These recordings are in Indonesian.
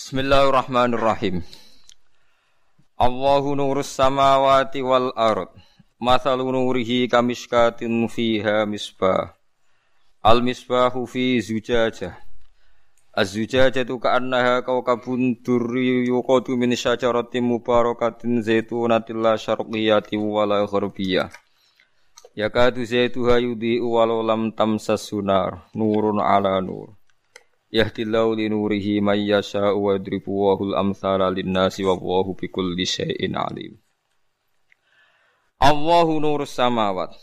Bismillahirrahmanirrahim. Allahu nurus samawati wal ard. Mathalu nurihi kamishkatin fiha misbah. Al misbahu fi zujajah. Az-zujajah tu ka'annaha kawkabun durri yuqadu min syajaratin mubarakatin zaitunatin la syarqiyati wala gharbiyah. Yakadu zaituha yudhi'u walau lam tamsas sunar. Nurun ala nur. Yahdillahu li nurihi may yasha'u wa yadribu wahul amthala linnasi wa wahu bikulli syai'in alim. Allahu nur samawat.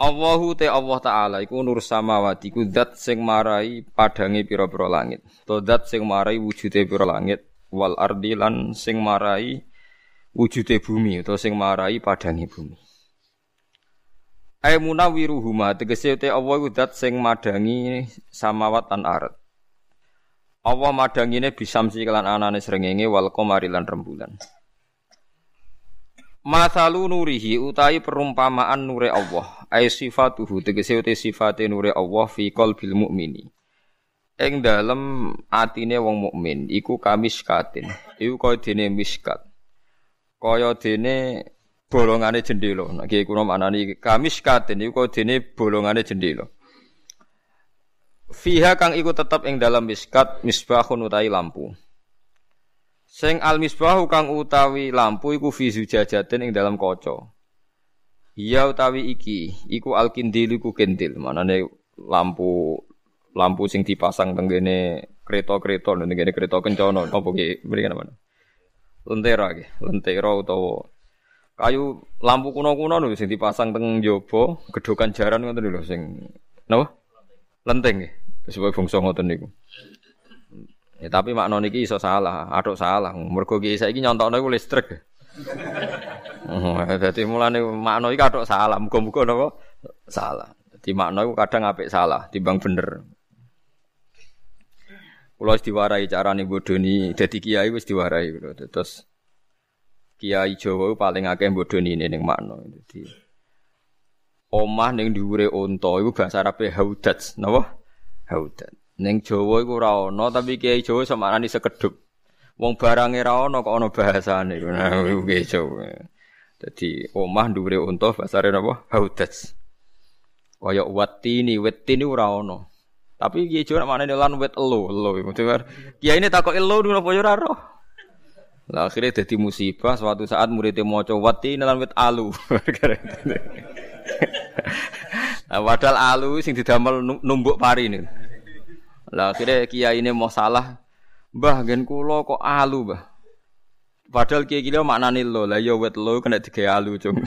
Allahu te Allah taala iku nur samawat iku zat sing marai padange pira-pira langit. To zat sing marai wujude pira langit wal ardi lan sing marai wujude bumi utawa sing marai padange bumi. Ai munawiruhuma tegese te Allah iku zat sing madangi samawat lan ard. Allah madangine bisamsi kelan anane srengenge wal qamari lan rembulan. Masalu nurihi utai perumpamaan nure Allah ai sifatuhu tegese te sifate nure Allah fi qalbil mukmini. Ing dalem atine wong mukmin iku kamiskatin. Iku kaya dene miskat. Kaya dene bolongane jendela. Nek kiye kuna maknani kamiskatin iku dene bolongane jendela. Fiha kang iku tetep ing dalam miskat misbahun utawi lampu. Sing al misbahu kang utawi lampu iku fi zujajatin ing dalam kaca. Iya utawi iki iku al kindil iku kendil. Manane lampu lampu sing dipasang tenggene kereta-kereta tenggene kereta kencana apa ki mriki mana? Lentera ki, lentera utawa kayu lampu kuno-kuno lho sing dipasang teng njaba, gedhokan jaran ngoten lho sing napa? Lenteng nggih. Sebab bangsa ngoten niku. Ya tapi makna niki iso salah, atuk salah. Mergo ki saiki nyontokno iku listrik. Oh, dadi mulane makna iki atuk salah, muga-muga napa salah. Dadi makna iku kadang apik salah timbang bener. Wis diwarai carane bodoni dadi kiai wis diwarai terus kiai Jawa paling akeh bodoni ning makna. Dadi omah ning dhuwure unta iku bahasa Arabe haudat, napa? Haudat. Ning Jawa iku ora ana, tapi kiai Jawa semaknani sekedhup. Wong barange ra ana kok ana bahasane. Nah, iku kiai Jawa. Dadi omah dhuwure unta bahasane napa? Haudat. Kaya watini, wetini ora ana. Tapi kiai Jawa maknane lan wet elo, elo. Kiai ini takok elo napa ya ora roh. Lah akhirnya jadi musibah suatu saat muridnya mau coba wati lan wet alu. nah, padahal alu sing didamel numbuk pari ini. Lah akhirnya kiai ini mau salah. Mbah gen kula kok alu, Mbah. Padahal kiai kilo maknane lo, lah ya wet lo kena digawe alu, Cung.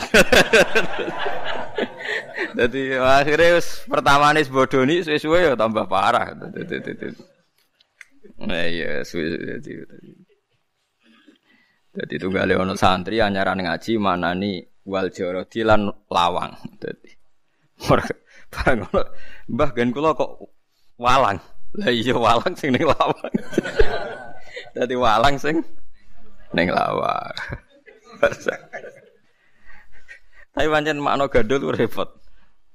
Jadi akhirnya pertama nih bodoni suwe-suwe ya tambah parah. Nah iya suwe jadi. Jadi tunggale ono santri anyaran ngaji manani wal jarodi lan lawang. Dadi barang ono Mbah gen kula kok walang. Lah iya walang sing ning lawang. Dadi walang sing ning lawang. Tapi pancen makna gandul repot.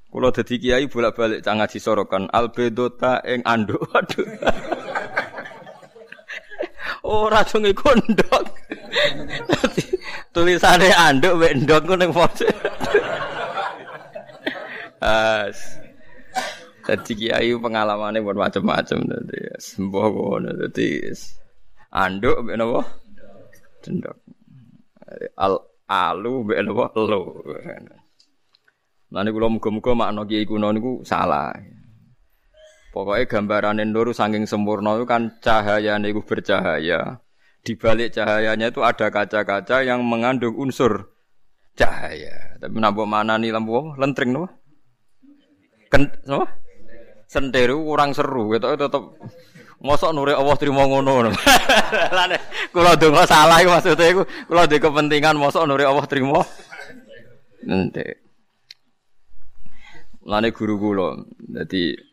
Kula dadi kiai bolak-balik cang ngaji sorokan albedota ing anduk. Waduh. Ora iku ndok. Tulisane anduk mek ndok ku ning foto. As. Dadi kiai pengalamane pun macam-macam dadi sembuh ngono dadi anduk mek napa? Ndok. Al alu mek napa? Lo. Lan kula muga-muga makna kiai kuno niku salah. Pokoknya gambaran nur saking sempurna itu kan cahaya itu bercahaya. Di balik cahayanya itu ada kaca-kaca yang mengandung unsur cahaya. Tapi nambah mana nih lampu? Lentring no? Ken, no? Senderu kurang seru, gitu tetap Mosok nure Allah terima ngono. Lane kula donga salah iku maksudnya iku kula ndek kepentingan mosok nure Allah terima. Nanti. Lane guru kula. Dadi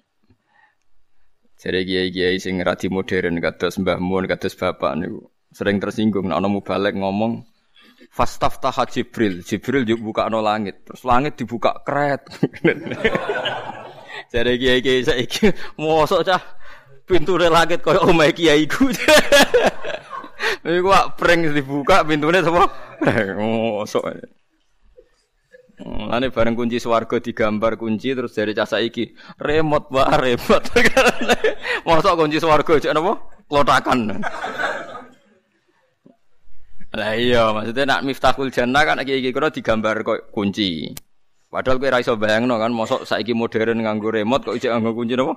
Jadi kiai-kiai sing radi modern kados Mbah Mun kados bapak niku sering tersinggung nek ana mubalek ngomong fastaftah Jibril. Jibril yo buka no langit, terus langit dibuka kret. Jadi kiai-kiai saiki mosok cah pintu langit koyo omahe kiai ku. Iku wak prank dibuka pintune sapa? Mosok. Lane bareng kunci swarga digambar kunci terus dari casa iki remote wae remote. Mosok kunci swarga cek napa? Klotakan. Lah iya, maksudnya nak miftahul jannah kan iki iki kira digambar kok kunci. Padahal kowe ra iso bayangno kan mosok saiki modern nganggo remote kok ijek nganggo kunci napa?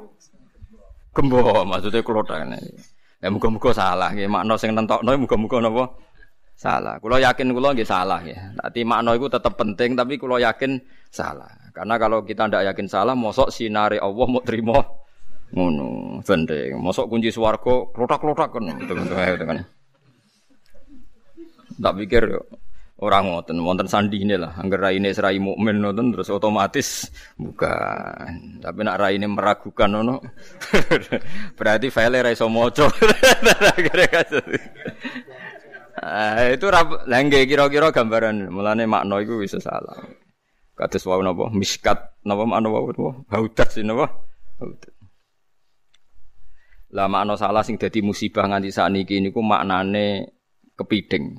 Gembo, maksudnya klotakan. Ya muga-muga salah nggih, makna sing nentokno muga-muga napa? Salah. Kulo yakin kulo nggih salah ya. Tapi makna itu tetap penting tapi kulo yakin salah. Karena kalau kita ndak yakin salah, mosok sinare Allah mau terima ngono. Penting. Mosok kunci swarga klotak-klotak kan. Kan. Tak pikir orang ngoten, wonten ini lah. Angger raine serai mukmin ngoten terus otomatis bukan. Tapi nak raine meragukan ngono. Berarti file ra iso maca. Ah, itu rap lengge kira-kira gambaran mulane makna iku bisa salah. Kados wau napa miskat napa makna wau napa haudat sih napa haudat. Lah makna salah sing dadi musibah nganti sakniki niku maknane kepiding.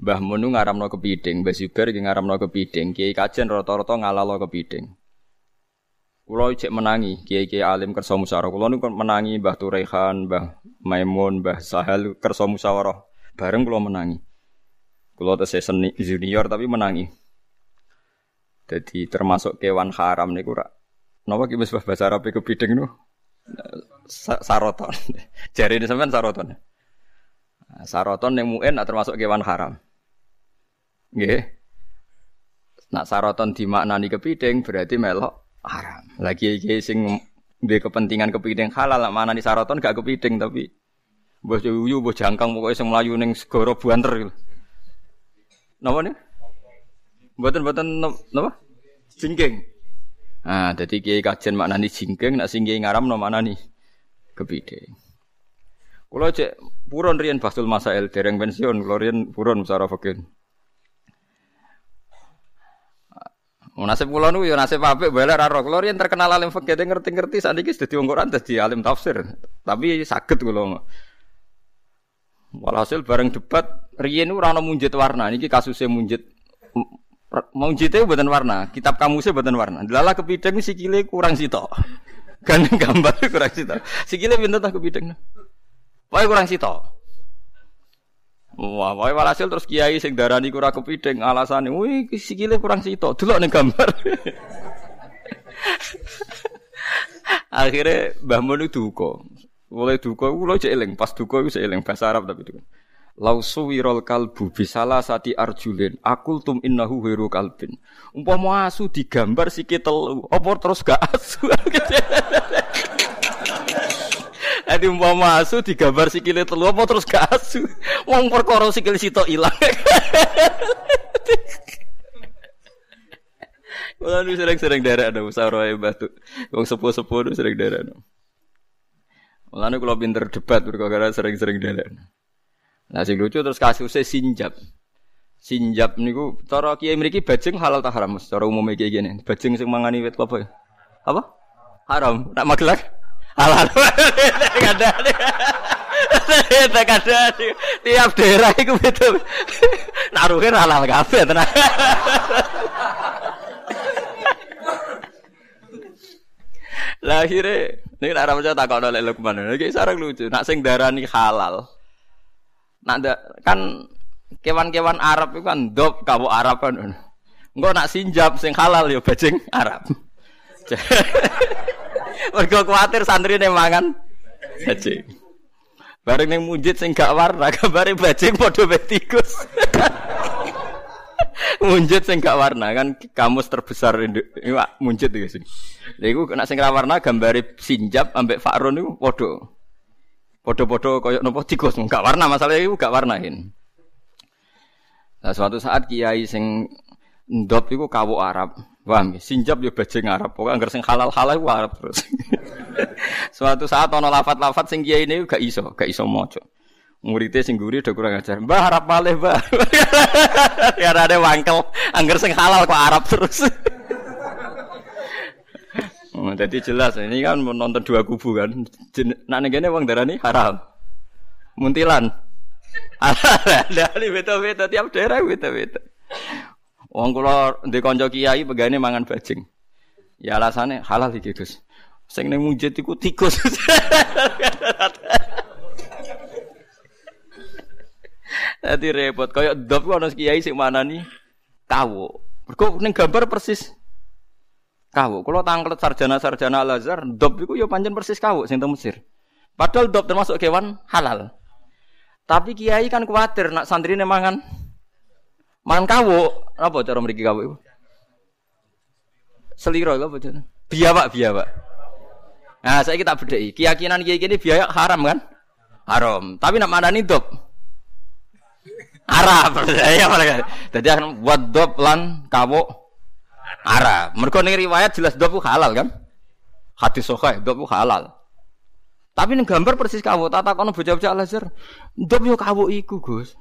Mbah Munu ngaramno kepiding, Mbah Zubair iki ngaramno kepiding, Kiai Kajen rata-rata ngalalo kepiding. Kulo cek menangi, kiai-kiai alim kersa musyawarah. Kulo niku menangi Mbah Turehan, Mbah Maimun, Mbah Sahal kersa musyawarah. Bareng kulo menangi. Kulo tesih seni junior tapi menangi. Jadi termasuk kewan haram niku rak. Napa ki wis bahasa Arab kepiding nu? Saroton. Jari ini sampean saroton. Saroton yang muen termasuk kewan haram. Nggih. Nak saroton dimaknani kepiting berarti melok haram. Lagi iki sing duwe kepentingan kepiting halal mana di saroton gak kepiting tapi mbah yuyu mbah jangkang pokoke sing mlayu ning segara buanter. Napa nih? Mboten-mboten napa? Jingking. Ah, dadi kiai kajen maknani jingking, nak sing kiai ngaram no maknani kepiting. Kula cek purun riyen Basul Masail dereng pensiun, kula riyen purun musara fakir. Nasib kula niku ya nasib apik bae ra roh. Kula riyen terkenal alim fikih ngerti-ngerti sakniki dadi wong Quran alim tafsir. Tapi saged kula. Walhasil bareng debat riyen ora ana munjit warna. Niki kasusnya munjit munjite mboten warna, kitab kamusnya mboten warna. Delala kepideng sikile kurang sitok. Gandeng gambar kurang sitok. Sikile pinten ta kepideng. Wae kurang sitok. Wah, wae walhasil terus kiai sing darani kurang kepideng alasane, "Wih, sikile kurang sitok." Delok ning gambar. Akhirnya Mbah Mun duka. Mulai duka kula cek eling, pas duka iku cek eling bahasa Arab tapi duka. Lau suwirol kalbu bisala sati arjulin akul tum innahu heru kalbin. Umpama asu digambar sikit telu, apa terus gak asu? Adi umpama asu digambar sikile telu apa terus gak asu. Wong perkara sikil sitok ilang. Wah, sering-sering daerah ada musyawarah ya batu. Wong sepuh-sepuh sering daerah. Mulane kalau pinter debat perkara sering-sering daerah. Nah, sing lucu terus kasusnya sinjab. Sinjab niku cara kiai mriki bajing halal ta haram? Cara umumnya kayak gini. Bajing sing mangani wit apa ya? Apa? Haram. Nak magelar? halal. Tiap daerah iku beda. Naruhe halal kabeh tenan. Lah akhirnya ini nak ramadhan tak kau nolak lukman. Lagi sarang lucu. Nak sing darani halal. Nak kan kewan-kewan Arab itu kan dop kamu Arab kan. Enggak nak sinjab sing halal ya bajing Arab. Mergo kuatir santri ning mangan bajing. Bareng ning mujid sing gak warna, kabare bajing padha tikus. munjit sing gak warna kan kamus terbesar ini munjit iki sing. Lha iku nek sing ra warna gambare sinjab ambek Fakron niku padha. Padha-padha kaya napa tikus gak warna masalah iku gak warnain. Nah suatu saat kiai sing ndop iku kawuk Arab. Paham Sinjab yo bajing Arab. Pokoke anggere sing halal-halal iku Arab terus. Suatu saat ana lafat-lafat sing kiai ini gak iso, gak iso maca. Muridnya sing guri udah kurang ajar. Mbah Arab malih, Mbah. ya ada wangkel, angger sing halal kok Arab terus. Oh, jadi jelas ini kan menonton dua kubu kan. Nak negene wong darani haram. Muntilan. Ada beda-beda tiap daerah beda-beda. Wong kula ndek kiai pegane mangan bajing. Ya alasannya halal iki Gus. Sing ning mujid iku tikus. Dadi repot kaya dop ana kiai sing manani kawu. Mergo ning gambar persis kawu. Kalau tangklet sarjana-sarjana Al Azhar, dop itu ya panjang persis kawu sing Mesir. Padahal dop termasuk kewan halal. Tapi kiai kan khawatir nak santri mangan mangan kawu. Apa cara mriki kawu itu? Seliro apa jenenge? Biawak, biawak. Nah, saya kita bedai. Keyakinan kiai ini biaya haram kan? Haram. Tapi nak mana nih dop? Haram. Ya mereka. Jadi akan buat dop lan kawu Arab. Mereka nih riwayat jelas dop halal kan? Hadis sahih dop halal. Tapi nih gambar persis kawu. Tata kono bocah-bocah al Azhar. Dop yo kawu iku, Gus.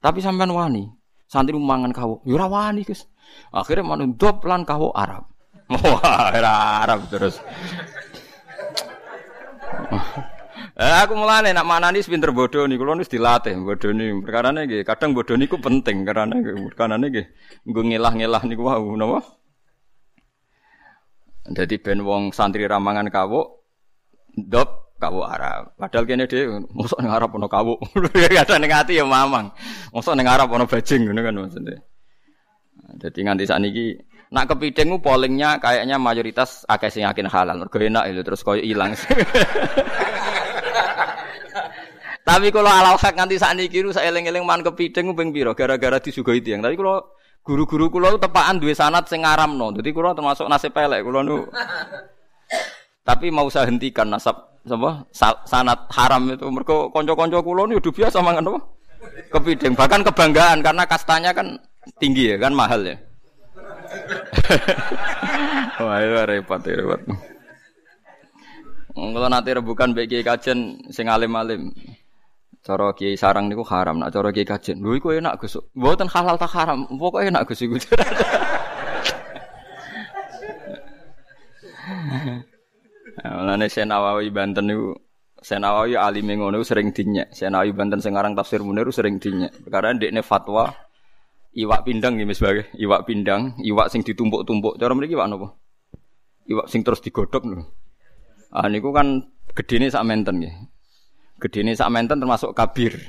Tapi sampean wani. Santri mangan kawu. Yo wani, Gus. Akhirnya mana dop lan kawu Arab. Wah, Arab terus. Eh, aku mulane nak manani pinter bodoh kalau nih dilatih bodoh nih. Perkara nih, kadang bodoh niku penting karena karena nih, gue ngilah-ngilah nih, wow, nopo. Jadi ben wong santri ramangan kawu dop kawu Arab. Padahal kene dhewe mosok ning Arab ono kawu. Kadang ning ati ya mamang. Mosok ning Arab ono bajing ngono kan maksudnya. Jadi nganti saat ini nak kepiting pollingnya kayaknya mayoritas akeh sing yakin halal. Mergo enak terus koyo ilang. Tapi kalau alal hak nganti saat ini saya eling-eling man kepiting ping piro gara-gara disugoi tiang. Tapi kalau Guru-guru kula tepaan duwe sanat sing ngaramno. Dadi kula termasuk nasib pelek kula nu. Tapi mau saya hentikan nasab apa sanat haram itu mergo kanca-kanca kula nu udah biasa mangan apa? Kepideng bahkan kebanggaan karena kastanya kan tinggi ya kan mahal ya. Wah, itu repot, repot. Kalau nanti rebukan bagi kajian sing alim-alim. Cara kiai sarang niku haram, nak cara kiai kajen. Lho iku enak Gus. Mboten halal tak haram, pokoke enak Gus iku. Mulane Senawawi Banten niku Senawawi alim ngono sering dinyek. Senawawi Banten sing aran tafsir Munir sering dinyek. Perkara ndekne fatwa iwak pindang nggih sebagai iwak pindang, iwak sing ditumpuk-tumpuk. Cara mriki iwak napa? Iwak sing terus digodhog lho. Ah niku kan gedene sak menten nggih. Gedene sak menten termasuk kabir.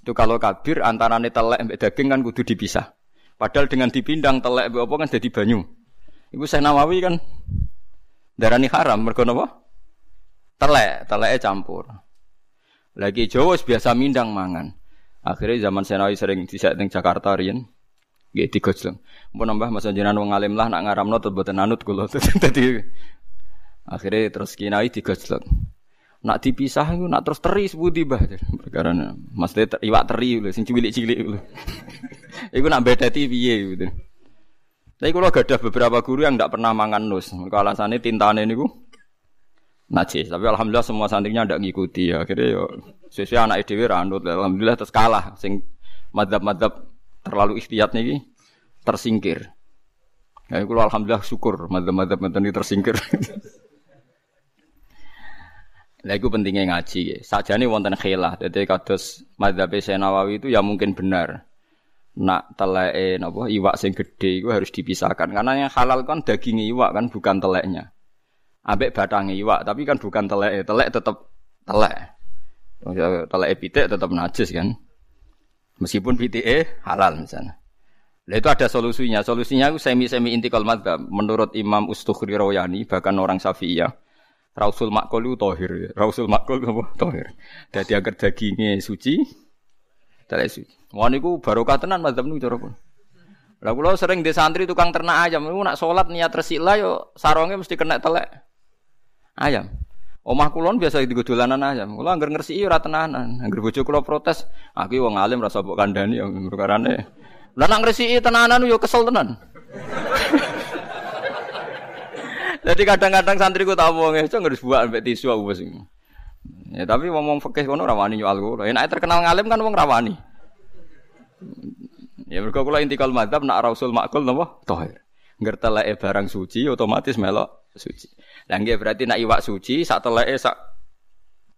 Itu kalau kabir antarane telek mbek daging kan kudu dipisah. Padahal dengan dipindang telek mbek apa kan jadi banyu. Iku saya Nawawi kan darani haram mergo napa? Telek, teleke campur. Lagi Jawa biasa mindang mangan. Akhirnya zaman Senawi sering disek ning Jakarta riyen. Nggih digojlong. Mun nambah masa jenengan wong alim lah nak ngaramno boten anut kula. Dadi akhirnya terus kinai digojlong. Nak dipisah itu nak terus teri sebuti bah. Perkara maksudnya iwak teri lho sing cilik-cilik lho. Iku nak bedati piye gitu. Tapi kalau gak ada beberapa guru yang tidak pernah mangan nus, mereka alasannya tintane niku najis. Tapi alhamdulillah semua santrinya tidak ngikuti ya. Akhirnya yo sesuai anak edw ranut. Alhamdulillah terus kalah. Sing madhab-madhab terlalu ikhtiyat nih tersingkir. Ya, kalau alhamdulillah syukur madhab-madhab ini tersingkir. Lah iku pentingnya ngaji ya. Sajane wonten khilaf. Dadi kados madzhab Nawawi itu ya mungkin benar. Nak teleke napa iwak sing gede itu harus dipisahkan karena yang halal kan daging iwak kan bukan teleknya. Ambek batangnya iwak tapi kan bukan telek, telek tetap telek. Telek pitik tetap najis kan. Meskipun pitik halal misalnya. Lah itu ada solusinya. Solusinya itu semi-semi intikal madzhab menurut Imam Ustukhri Rawayani bahkan orang Syafi'iyah Rausul makul itu tohir. Rausul makul apa? Tohir. Jadi agar dagingnya suci, tidak suci. Wah niku barokah tenan madzhab niku cara pun. Lah kula sering di santri tukang ternak ayam, niku nak salat niat resila yo sarongnya mesti kena telek ayam. Omah kulon biasa di dolanan ayam. Kula anggar ngresiki ora tenanan. Anggar bojo kula protes, aku wong alim rasa mbok kandhani yo perkarane. Lah nak ngresiki tenanan yo kesel tenan. Jadi kadang-kadang santri ku tahu wong itu nggak buat sampai tisu aku sih. Ya tapi ngomong fikih kono rawani nyual kulo. Enak terkenal ngalim kan wong rawani. Ya mergo kula intikal madzhab nak rasul makul napa? Tohir. Ngerteleke barang suci otomatis melok suci. Lah nggih berarti nak iwak suci sak teleke sak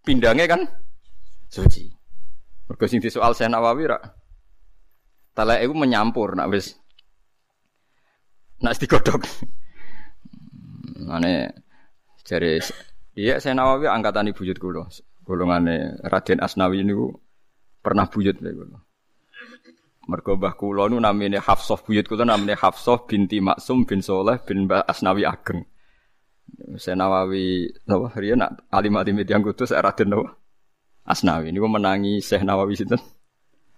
pindange kan suci. Mergo sing disoal Syekh Nawawi ra. Teleke iku menyampur nak wis nak digodhog. Mane jare iya Syekh Nawawi angkatan buyut kula. Golongane Raden Asnawi niku pernah buyut lho kula. Mergo mbah kula nu namine Hafsah buyut kula namine Hafsah binti Maksum bin Soleh bin Mbah Asnawi Ageng. Saya Nawawi napa riyen nak alim alim yang kudus Raden napa Asnawi niku menangi Syekh Nawawi sinten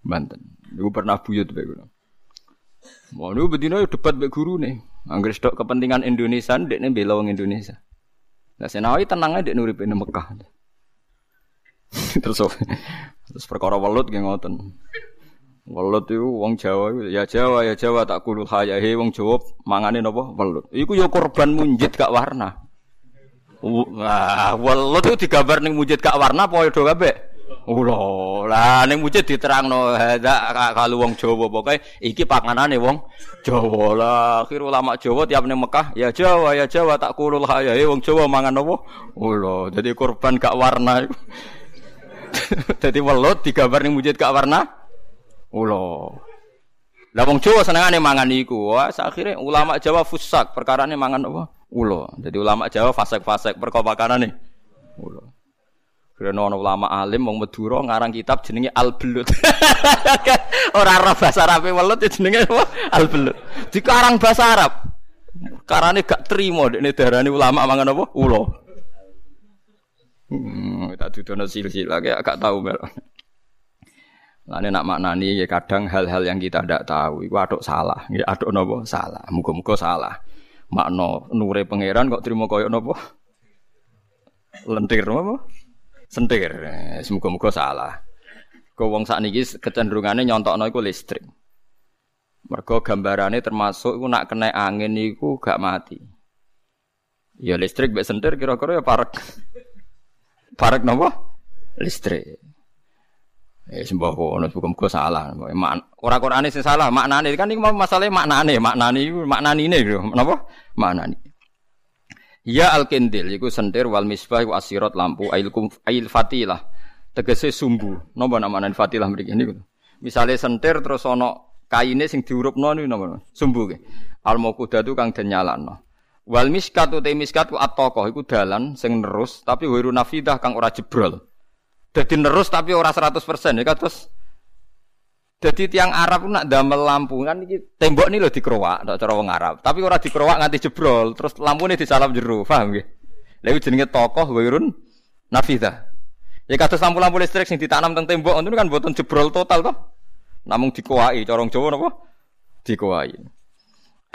Banten. Niku pernah buyut bae kula. Mau niku bedino debat mbek gurune. Angger stok kepentingan Indonesia ndekne bela wong Indonesia. Lah Syekh Nawawi tenang ae ndek nurip ning Mekah. terus terus perkara welut nggih ngoten. Welut itu wong Jawa ya Jawa ya Jawa tak kulul hayahe wong Jawa mangane napa welut. Iku ya korban munjid gak warna. Wah, welut itu digambar ning mujid kak warna apa padha kabeh? Ula, lah ning mujid diterangno hadza kalau wong Jawa pokoke iki panganane wong Jawa lah. Akhir ulama Jawa tiap ning Mekah ya Jawa ya Jawa tak kulul hayahe wong Jawa mangan apa? Ula, dadi korban kak warna. Dadi welut digambar ning mujid kak warna. Ula. Lah wong Jawa senengane mangan iku. Wah, akhirnya ulama Jawa fusak perkarane mangan apa? ulo. Jadi ulama Jawa fasek-fasek perkara nih. Ulo. Karena ono ulama alim wong Madura ngarang kitab jenenge Al Belut. Ora ora bahasa Arab welut ya jenenge apa? Al Belut. Dikarang bahasa Arab. Karane gak trimo dekne darani ulama mangan apa? Ulo. Hmm, tak dudono silsilah kayak gak tahu mel. Lane nak maknani ya kadang hal-hal yang kita tidak tahu iku aduk salah, ya aduk nopo salah. Muga-muga salah makna nure pangeran kok terima koyo napa? Lentir napa? Sentir. Semoga-moga salah. Kau wong sakniki kecenderungane nyontokno iku listrik. Mergo gambarane termasuk iku nak kena angin iku gak mati. Ya listrik mek sentir kira-kira ya parek. Parek napa? Listrik. Eh sembah kono muga-muga salah. Ora Qur'ane sing salah, maknane kan iki masalah maknane, maknane maknanine lho. Napa? Maknane. Ya al-kindil iku sentir wal misbah wa asirat lampu ail kum ail fatilah. Tegese sumbu. Napa namane fatilah mriki niku. Misale sentir terus ana kaine sing diurupno niku napa? Sumbu ke. Al mauqudatu kang den nyalano. Wal miskat uta miskat ku at iku dalan sing nerus tapi wiru nafidah kang ora jebrol. Jadi nerus tapi ora 100% ya terus jadi tiang Arab nak damel lampu kan iki tembok ini loh dikerowak, tak cara wong Arab. Tapi ora dikerowak nganti jebrol, terus lampu ini disalam jeru, paham nggih? Lha iku jenenge tokoh wirun nafida. Ya kados lampu-lampu listrik sing ditanam teng tembok itu kan boten jebrol total toh. Namung dikuwai, corong Jawa napa? Dikuwai.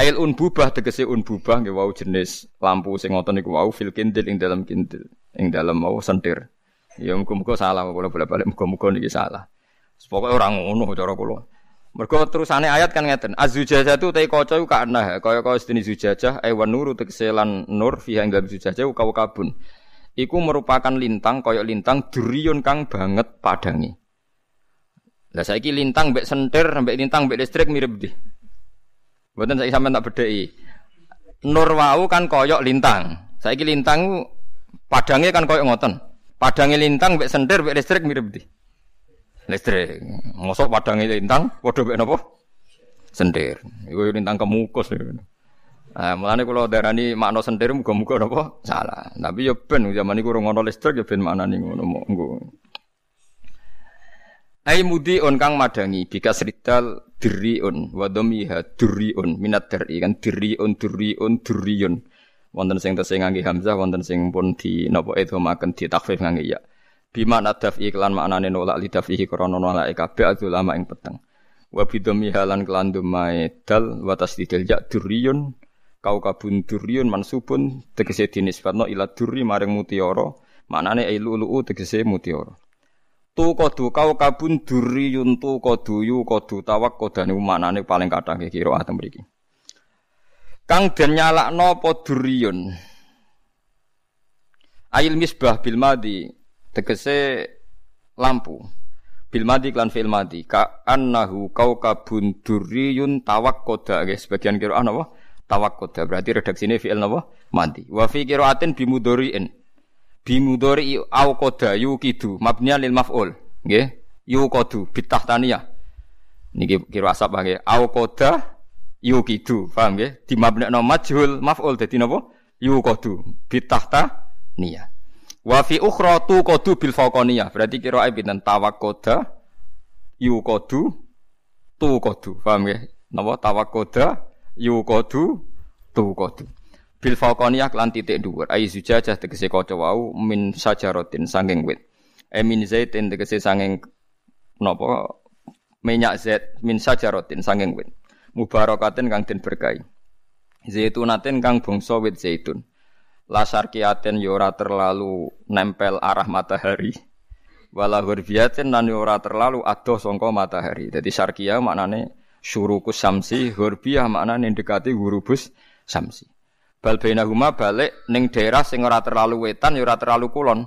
Ail unbubah tegese unbubah nggih wau jenis lampu sing ngoten niku wau fil kindil ing dalam kindil, ing dalam mau sentir. Ya muga-muga salah kula bolak-balik muga-muga niki salah. Pokoke ora ngono cara kula. Mergo terusane ayat kan ngeten, azujajah tu te kaca iku kana kaya kaya sedene zujajah ewan nuru tegese lan nur fiha ing zujajah kau kabun. Iku merupakan lintang kaya lintang duriyun kang banget padangi. Lah saiki lintang mbek sentir mbek lintang mbek listrik mirip di. Mboten saiki sampean tak bedheki. Nur wau kan kaya lintang. Saiki lintang padange kan kaya ngoten. Padange lintang mbek sendir mbek listrik mirip di. Listrik. Mosok padange lintang padha mbek napa? Sendir. Iku lintang kemukus. Nah, mulane kula darani makna sendir muga-muga napa salah. Tapi ya ben zaman iku ora ngono listrik ya ben maknane ngono monggo. Ai on kang madangi bika sridal diriun wa dhamiha duriun minat dari kan diriun duriun duriun wonten sing tesih ngangge hamzah wonten sing pun di napa idhamaken di takfif ngangge ya bima nadaf iklan maknane nolak lidafihi krana nolak kabeh ulama ing peteng. Wa bidhami halan kelan dumae dal wa tasdidil ya durriyun kau kabun durriyun mansubun tegese dinisbatno ila durri maring mutiara maknane ilulu tegese mutiara. Tu kodu kau kabun durriyun tu kodu yu kodu tawak kodane maknane paling kathah kira atem mriki. Kang den nyalakno apa duriyun? Ail misbah bil madi tegese lampu. Bil madi klan fil madi. Ka annahu kaukabun duriyun tawakkoda. Guys sebagian kira apa tawakkuda berarti redaksine fi'il napa? Mati wa fi qiraatin bimudhari'in bimudhari au qada yuqidu mabniya lil maf'ul. Nggih? Yuqadu bitahtaniyah niki kira asap nggih? Au qada yuqidu paham nggih? Dimabnekno majhul maf'ul. Dadi napa? Yuqadu bitahta niyah wa fi ukhra tu qadu bil faqaniyah berarti kira pinten? Tawakkuda yuqadu tu qadu paham nggih? Napa? Tawakkuda yuqadu tuqadu. Bil faqaniyah lan titik dhuwur. Ai zujajah tegese kaca wau min sajaratin sanging wit. E min zaitin tegese sanging napa? Minyak zait min sajaratin sanging wit. Mubarakatin kang den berkahi. Zaitunatin kang bangsa wit zaitun lasarkiatin yo ora terlalu nempel arah matahari. Wala hurbiyatin lan ora terlalu adoh sangka matahari. Dadi sarkia maknane syurukus samsi hurbiyah maknane dekati hurubus samsi. Bal bainahuma balik ning daerah sing ora terlalu wetan ya ora terlalu kulon.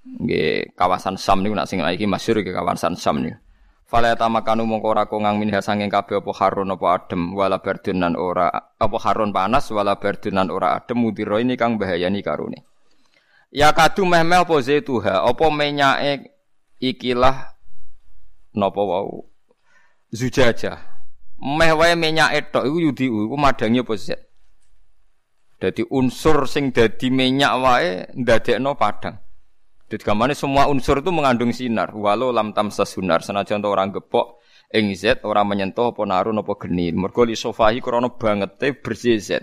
Nggih kawasan Sam niku nak sing iki masyhur iki kawasan Sam niku Fala tamakanu mongko ora kongang minha sanging kabeh apa harun apa adem wala berdunan ora apa harun panas wala berdunan ora adem mudira ini kang bahayani karune. Ya kadu meh-meh apa zaituha apa menyake ikilah napa wau zujaja. Meh wae minyak tok iku yudi iku madangi apa zat. Dadi unsur sing dadi minyak wae ndadekno padang. Dadi gamane semua unsur itu mengandung sinar. Walau lam tamsa sunar senajan orang gepok ing zat ora menyentuh apa narun apa geni. Mergo li sofahi krana bangete bersih zat.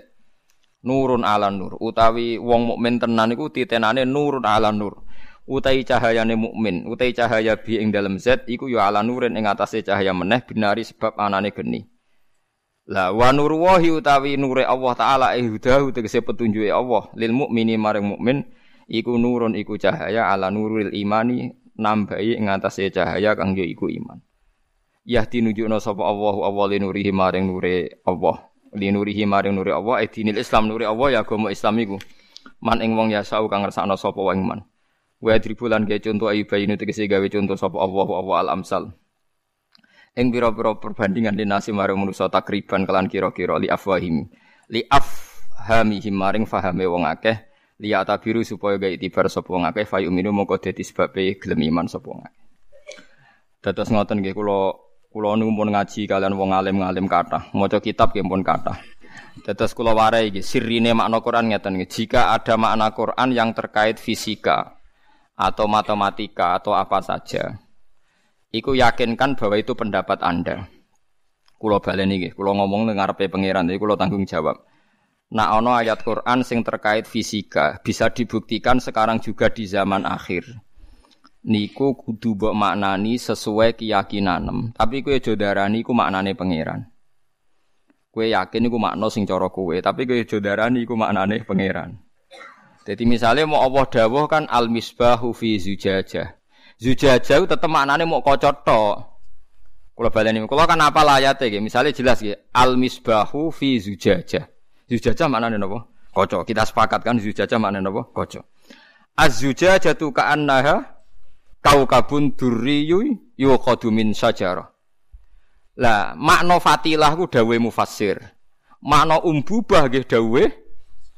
Nurun ala nur utawi wong mukmin tenan iku titenane nurun ala nur utai cahayane mukmin, utai cahaya bi ing dalam zat iku ya ala nurin ing atase cahaya meneh binari sebab anane geni. Lah wa nur wahi utawi nure Allah taala eh hudahu tegese petunjuke Allah lil mukmini maring mukmin iku nurun iku cahaya ala nuril imani nambahi ing atase cahaya kang iku iman. Yahdi nunjukna sapa Allah Allah linurihi maring nure Allah. Linurihi maring nure Allah dinil Islam nure Allah ya agama Islam iku. Man ing wong ya sau kang ngersakno sapa wae man. Wa dribulan ge contoh ayu bayinu tegese gawe contoh sapa Allah wa al amsal. Ing pira-pira perbandingan dinasi marang manusa takriban kelan kira-kira li afwahim. Li afhamihim maring fahame wong akeh li atabiru supaya gawe itibar sapa wong akeh fa yuminu mongko dadi sebabe gelem iman sapa wong akeh. Dados ngoten nggih kula kula niku pun ngaji kalian wong alim-alim kathah, maca kitab nggih pun kathah. Dados kula warai iki sirine makna Quran ngeten Jika ada makna Quran yang terkait fisika, atau matematika atau apa saja, iku yakinkan bahwa itu pendapat Anda. Kulo balen iki, kulo ngomong dengan ngarepe pangeran, jadi kulo tanggung jawab. Nah, ono ayat Quran sing terkait fisika bisa dibuktikan sekarang juga di zaman akhir. Niku kudu mbok maknani sesuai keyakinan. Tapi kue jodarani ku maknane pangeran. Kue yakin iku makna sing cara kue, tapi kue jodarani ku maknane pangeran. Jadi misalnya mau Allah dawuh kan al misbahu fi zujajah. Zujajah tetep maknane mau kocot tok. Kula baleni kula kan apa layate nggih. Misale jelas nggih al misbahu fi zujajah. Zujajah maknane napa? Kaca. Kita sepakat kan zujajah maknane napa? Kaca. Az-zujajatu ka'annaha kaukabun durriyu yuqadu min sajarah. Lah, makna fatilah ku dawe mufassir. Makna umbubah nggih dawe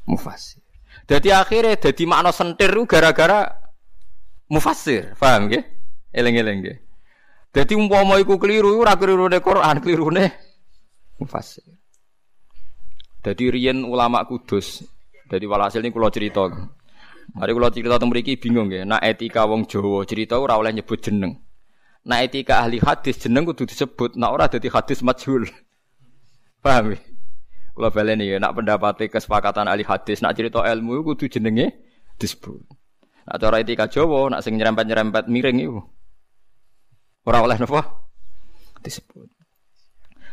mufassir. Jadi akhirnya jadi makna sentir gara-gara mufassir, paham ya? Eleng-eleng ya. Jadi umpama iku keliru, ora klirune Quran, klirune mufassir. Jadi riyen ulama kudus. Jadi walhasil ini kalau cerita. Mari kalau cerita tentang mereka bingung ya. Nah etika wong Jawa cerita ora oleh nyebut jeneng. Nah etika ahli hadis jeneng kudu disebut. Nah ora dadi hadis majhul. Paham ya? Kalau baleni ya, nak pendapati kesepakatan ahli hadis, nak cerita ilmu kudu jenenge disebut. Nak cara etika Jawa, nak sing nyerempet-nyerempet miring itu. Orang oleh napa? Disebut.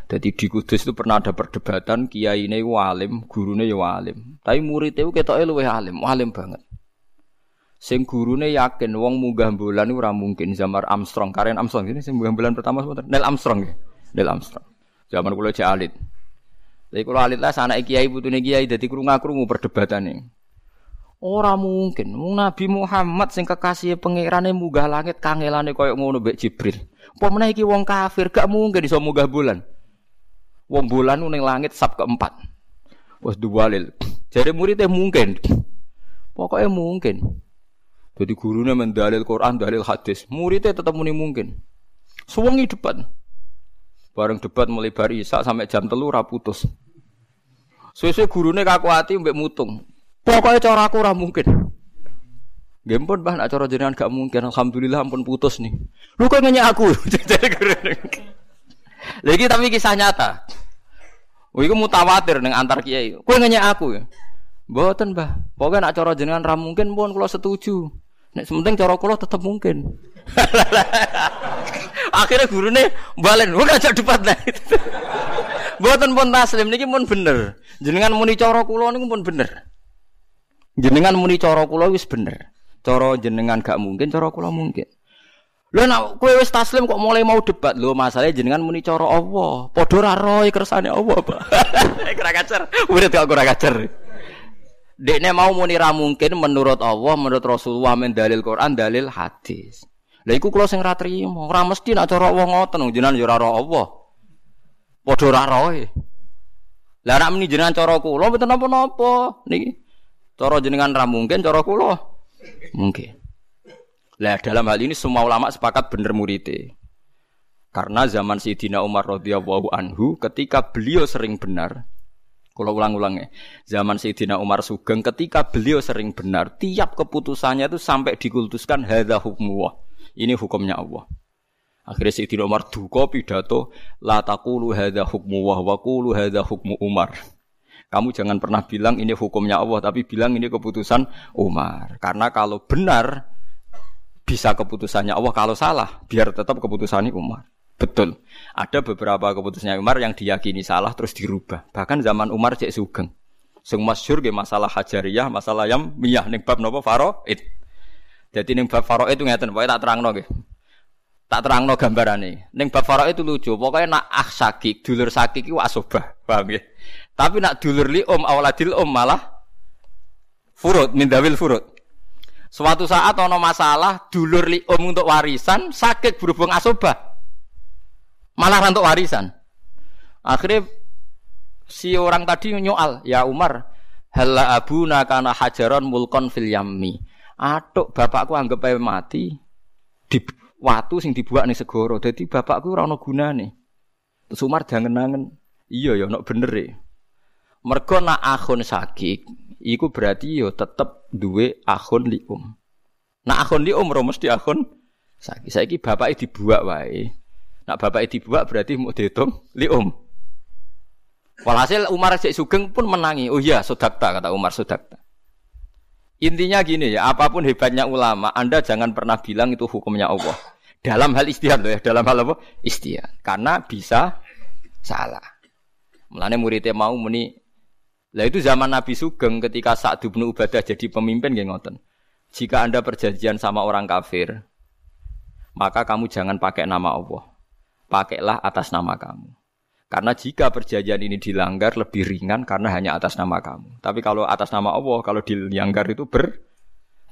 Jadi di Kudus itu pernah ada perdebatan kiai ini walim, gurune ya walim. Tapi murid itu kita luwih alim, walim banget. Sing gurune yakin wong munggah bulan ora mungkin zaman Armstrong, Karen Armstrong ini sing munggah bulan pertama sebentar. Neil Armstrong ya. Neil Armstrong. Zaman kula cek alit. Tapi kalau alit lah sana kiai putune kiai jadi krungu perdebatan ini. Ora mungkin, wong Nabi Muhammad sing kekasih pangerane munggah langit kangelane koyo ngono mbek Jibril. Apa meneh iki wong kafir gak mungkin iso munggah bulan. Wong bulan ning langit sab keempat. Wes duwalil. Jadi muridnya mungkin. Pokoknya mungkin. Jadi gurunya mendalil Quran, dalil hadis. Muridnya tetap muni mungkin. Suwengi debat. Bareng debat mulai bari isak sampai jam telu raputus. Suwe-suwe gurune kaku hati mbek mutung. Pokoknya cara aku ora mungkin. Nggih pun bah nak cara jenengan gak mungkin. Alhamdulillah ampun putus nih. Lu kok nanya aku? Lagi tapi kisah nyata. Oh, iku mutawatir dengan antar kiai. Kowe nanya aku ya. Mboten, Mbah. Pokoknya nak cara jenengan ra mungkin pun kula setuju. Nek sementing cara kula tetep mungkin. Akhirnya gurune balen, ora aja debat lah. Mboten pun taslim niki pun bener. Jenengan muni cara kula niku pun bener. Jenengan muni cara kula wis bener. Cara jenengan gak mungkin, cara kula mungkin. Lho nek kowe wis taslim kok mulai mau debat lho masalahnya jenengan muni cara Allah. Padha ra roe kersane Allah, Pak. Ora kacer. Murid kok ora kacer. Dekne mau muni ra mungkin menurut Allah, menurut Rasulullah men dalil Quran, dalil hadis. Lah iku kula sing ra trimo, ora mesti nak cara wong ngoten jenengan yo ora Allah. Padha ora roe. Lah nek muni jenengan cara kula mboten napa-napa niki. Cara jenengan ra mungkin, cara kula mungkin. Lah dalam hal ini semua ulama sepakat bener muridé. Karena zaman Sayyidina Umar radhiyallahu anhu ketika beliau sering benar, kalau ulang-ulangnya, zaman Sayyidina Umar Sugeng ketika beliau sering benar, tiap keputusannya itu sampai dikultuskan hadza hukmuwah. Ini hukumnya Allah. Akhirnya Sayyidina Umar duka pidato, la taqulu hadza hukmuwah wa qulu hadza hukmu Umar. Kamu jangan pernah bilang ini hukumnya Allah, tapi bilang ini keputusan Umar. Karena kalau benar bisa keputusannya Allah, kalau salah biar tetap keputusannya Umar. Betul. Ada beberapa keputusannya Umar yang diyakini salah terus dirubah. Bahkan zaman Umar cek sugeng. Sing masyhur masalah hajariyah, masalah yang miyah ning bab napa faraid. Jadi ning bab faraid itu ngeten, pokoke tak terangno nggih. Tak terangno gambarane. Ning bab faraid itu lucu, pokoknya nak ah sakik, dulur sakik iku asobah, paham ya? Tapi nak dulur li om awaladil om malah furud min dawil furud. Suatu saat ono masalah dulur li om untuk warisan sakit berhubung asobah malah rantuk warisan. Akhirnya si orang tadi nyoal, ya Umar, hala abu nakana hajaron mulkon fil yammi. Atuk bapakku anggap aja mati di watu sing dibuat nih segoro. Jadi bapakku rano guna nih. Terus Umar jangan nangen, iya ya nak bener ya. Mergo nak akun sakit, iku berarti yo tetep duwe akun lium. Nak akun lium ro mesti akun sakit. Saiki bapake dibuat wae. Nak bapak dibuat berarti mau dihitung li om. Walhasil Umar Cek Sugeng pun menangi. Oh iya, sodakta kata Umar sodakta. Intinya gini ya, apa pun hebatnya ulama, Anda jangan pernah bilang itu hukumnya Allah. Dalam hal istihad loh ya, dalam hal apa? Istihad. Karena bisa salah. Mulanya muridnya mau muni lah itu zaman Nabi Sugeng ketika saat bin Ubadah jadi pemimpin gak ngoten. Jika Anda perjanjian sama orang kafir, maka kamu jangan pakai nama Allah pakailah atas nama kamu. Karena jika perjanjian ini dilanggar lebih ringan karena hanya atas nama kamu. Tapi kalau atas nama Allah, kalau dilanggar itu ber,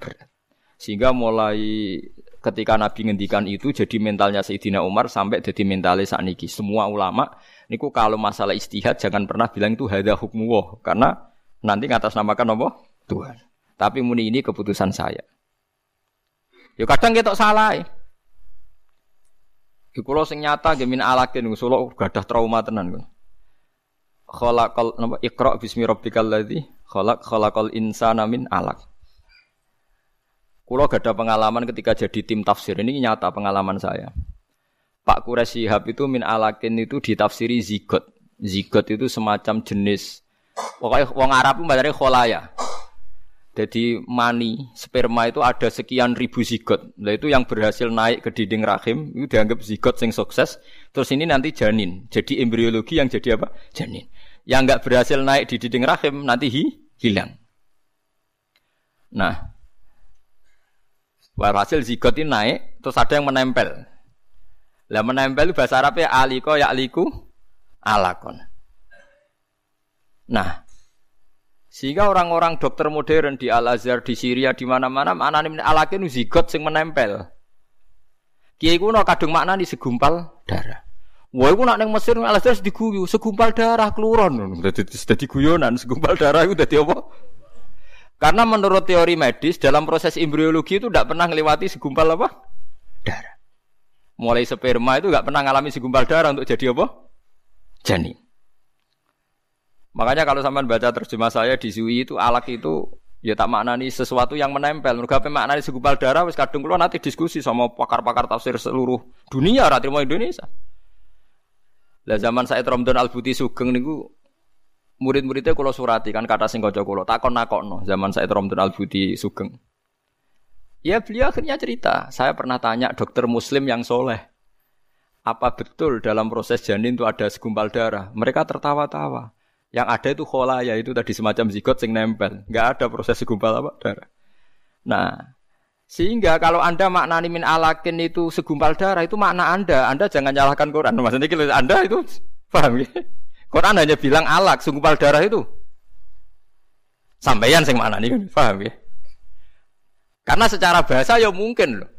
berat. Sehingga mulai ketika Nabi ngendikan itu jadi mentalnya Sayyidina Umar sampai jadi mentalnya saat niki. Semua ulama niku kalau masalah istihad jangan pernah bilang itu hada hukmu karena nanti atas namakan Allah Tuhan. Tapi muni ini keputusan saya. Yo kadang kita salah. Ya. Di kulo sing nyata gemin alakin solo gadah trauma tenan kok. Khalaqal napa Iqra bismi rabbikal ladzi khalaq khalaqal insana min alaq. Kulo gada pengalaman ketika jadi tim tafsir ini nyata pengalaman saya. Pak Quraisy Shihab itu min alakin itu ditafsiri zigot. Zigot itu semacam jenis pokoknya wong Arab itu mbadane kholaya. Jadi mani sperma itu ada sekian ribu zigot. Nah itu yang berhasil naik ke dinding rahim itu dianggap zigot sing sukses. Terus ini nanti janin. Jadi embriologi yang jadi apa? Janin. Yang nggak berhasil naik di dinding rahim nanti hi, hilang. Nah, hasil zigot ini naik, terus ada yang menempel. Lah menempel bahasa Arabnya aliko ya aliku alakon. Nah, sehingga orang-orang dokter modern di Al Azhar, di Syria, di mana-mana maknane alakin zigot sing menempel. Kiai kuno kadung makna di segumpal darah. Wah, iku nak ning Mesir Al-Azhar diguyu, segumpal darah keluron. Dadi dadi guyonan, segumpal darah itu dadi apa? Karena menurut teori medis dalam proses embriologi itu tidak pernah melewati segumpal apa? Mulai sperma itu nggak pernah ngalami segumpal darah untuk jadi apa? Janin. Makanya kalau sampean baca terjemah saya di Sui itu alak itu ya tak maknani sesuatu yang menempel. Mereka apa maknani segumpal darah wis kadung kula nanti diskusi sama pakar-pakar tafsir seluruh dunia ra mau Indonesia. Lah zaman saya Romdon Al Buti Sugeng niku murid-muridnya kalau surati kan kata sing kanca kula takon nakokno zaman saya Romdon Al Buti Sugeng. Ya beliau akhirnya cerita, saya pernah tanya dokter muslim yang soleh, apa betul dalam proses janin itu ada segumpal darah? Mereka tertawa-tawa. Yang ada itu khola ya itu tadi semacam zigot sing nempel. Nggak ada proses segumpal apa darah. Nah, sehingga kalau Anda maknani min alakin itu segumpal darah itu makna Anda. Anda jangan nyalahkan Quran. Maksudnya kalau Anda itu paham ya? Quran hanya bilang alak segumpal darah itu. Sampaian sing maknani kan paham ya? Karena secara bahasa ya mungkin loh.